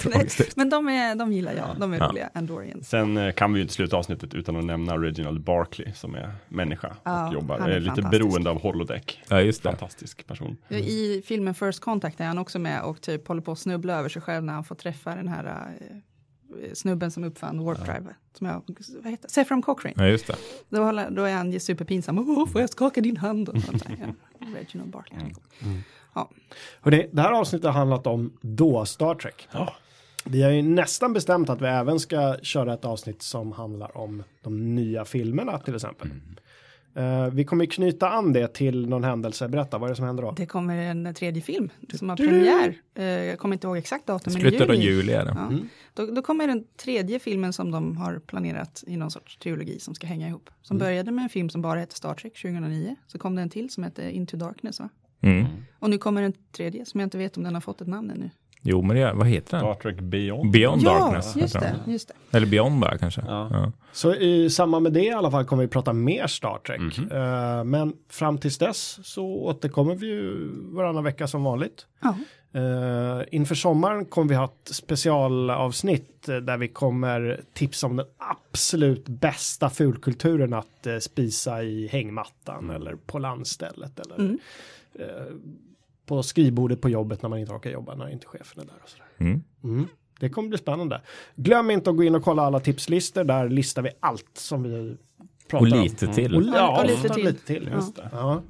Speaker 4: Men de, är, de gillar jag, de är
Speaker 5: Ja.
Speaker 4: roliga, Andorians.
Speaker 3: Sen eh, kan vi ju inte sluta avsnittet utan att nämna Reginald Barkley som är människa
Speaker 4: Ja,
Speaker 3: och jobbar,
Speaker 4: han är
Speaker 3: är lite beroende av holodeck.
Speaker 5: Ja, just det.
Speaker 3: Fantastisk person.
Speaker 4: I filmen First Contact är han också med och typ håller på att snubbla över sig själv när han får träffa den här eh, snubben som uppfann Warp Drive. Som jag, vad heter Sephram Cochrane.
Speaker 5: Ja, just det.
Speaker 4: Då, håller, då är han ju superpinsam. Åh, får jag skaka din hand? Och sånt där. Ja, Reginald Barkley. Ja.
Speaker 2: Hörrni, det här avsnittet har handlat om då Star Trek.
Speaker 3: Ja.
Speaker 2: Vi har ju nästan bestämt att vi även ska köra ett avsnitt som handlar om de nya filmerna till exempel. Eh, vi kommer knyta an det till någon händelse. Berätta, vad är det som händer då?
Speaker 4: Det kommer en tredje film som har premiär. Eh, jag kommer inte ihåg exakt datum. men i
Speaker 5: Slutet av
Speaker 4: juli.
Speaker 5: juli är det.
Speaker 4: Ja. Då, då kommer den tredje filmen som de har planerat i någon sorts trilogi som ska hänga ihop. Som började med en film som bara hette Star Trek 2009. Så kom det en till som hette Into Darkness va?
Speaker 5: Mm.
Speaker 4: Och nu kommer en tredje som jag inte vet om den har fått ett namn ännu.
Speaker 5: Jo, men det, vad heter
Speaker 3: Star
Speaker 5: den?
Speaker 3: Trek Beyond.
Speaker 5: Beyond
Speaker 4: ja,
Speaker 5: Darkness.
Speaker 4: just det, just det.
Speaker 5: Eller Beyond bara kanske.
Speaker 3: Ja.
Speaker 5: Ja.
Speaker 2: Så i samband med det i alla fall kommer vi prata mer Star Trek. Eh, men fram tills dess så återkommer vi ju varannan vecka som vanligt.
Speaker 4: Ja.
Speaker 2: Uh, inför sommaren kommer vi ha ett specialavsnitt eh, där vi kommer tipsa om den absolut bästa fulkulturen att eh, spisa i hängmattan eller på landstället eller
Speaker 4: Mm.
Speaker 2: På skrivbordet på jobbet när man inte orkar jobba när inte chefen är där. Och sådär.
Speaker 5: Mm.
Speaker 2: Mm. Det kommer bli spännande. Glöm inte att gå in och kolla alla tipslistor. Där listar vi allt som vi pratar
Speaker 5: Och
Speaker 2: om.
Speaker 5: lite till.
Speaker 2: Och,
Speaker 4: Ja, och lite till.
Speaker 2: lite till. Just det. Ja.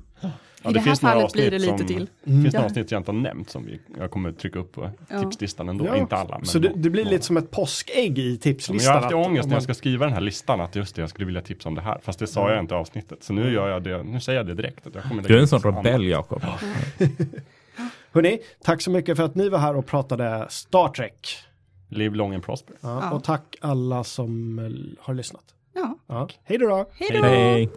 Speaker 3: Ja,
Speaker 4: I det här
Speaker 3: finns några
Speaker 4: fallet blir det
Speaker 3: avsnitt
Speaker 4: lite
Speaker 3: som-
Speaker 4: till.
Speaker 3: Det finns
Speaker 4: Ja.
Speaker 3: några avsnitt jag inte har nämnt som vi, jag kommer trycka upp på
Speaker 4: Ja.
Speaker 3: tipslistan ändå.
Speaker 2: Ja.
Speaker 3: Inte alla. Men
Speaker 2: Så det, det blir
Speaker 3: några.
Speaker 2: lite som ett påskägg i
Speaker 3: Ja,
Speaker 2: tipslistan.
Speaker 3: jag har haft
Speaker 2: att-
Speaker 3: ångest när jag ska skriva den här listan att just det, jag skulle vilja tipsa om det här. Fast det sa jag inte i avsnittet. Så nu gör jag det, nu säger jag det direkt. Att jag kommer
Speaker 5: Du är en sån rebell, Jakob.
Speaker 2: Hörrni, tack så mycket för att ni var här och pratade Star Trek.
Speaker 3: Live long and prosper.
Speaker 2: Ja,
Speaker 4: Ja.
Speaker 2: Och tack alla som eh, har lyssnat.
Speaker 4: Ja,
Speaker 2: Ja. Hej då
Speaker 4: hej då!
Speaker 5: Hej.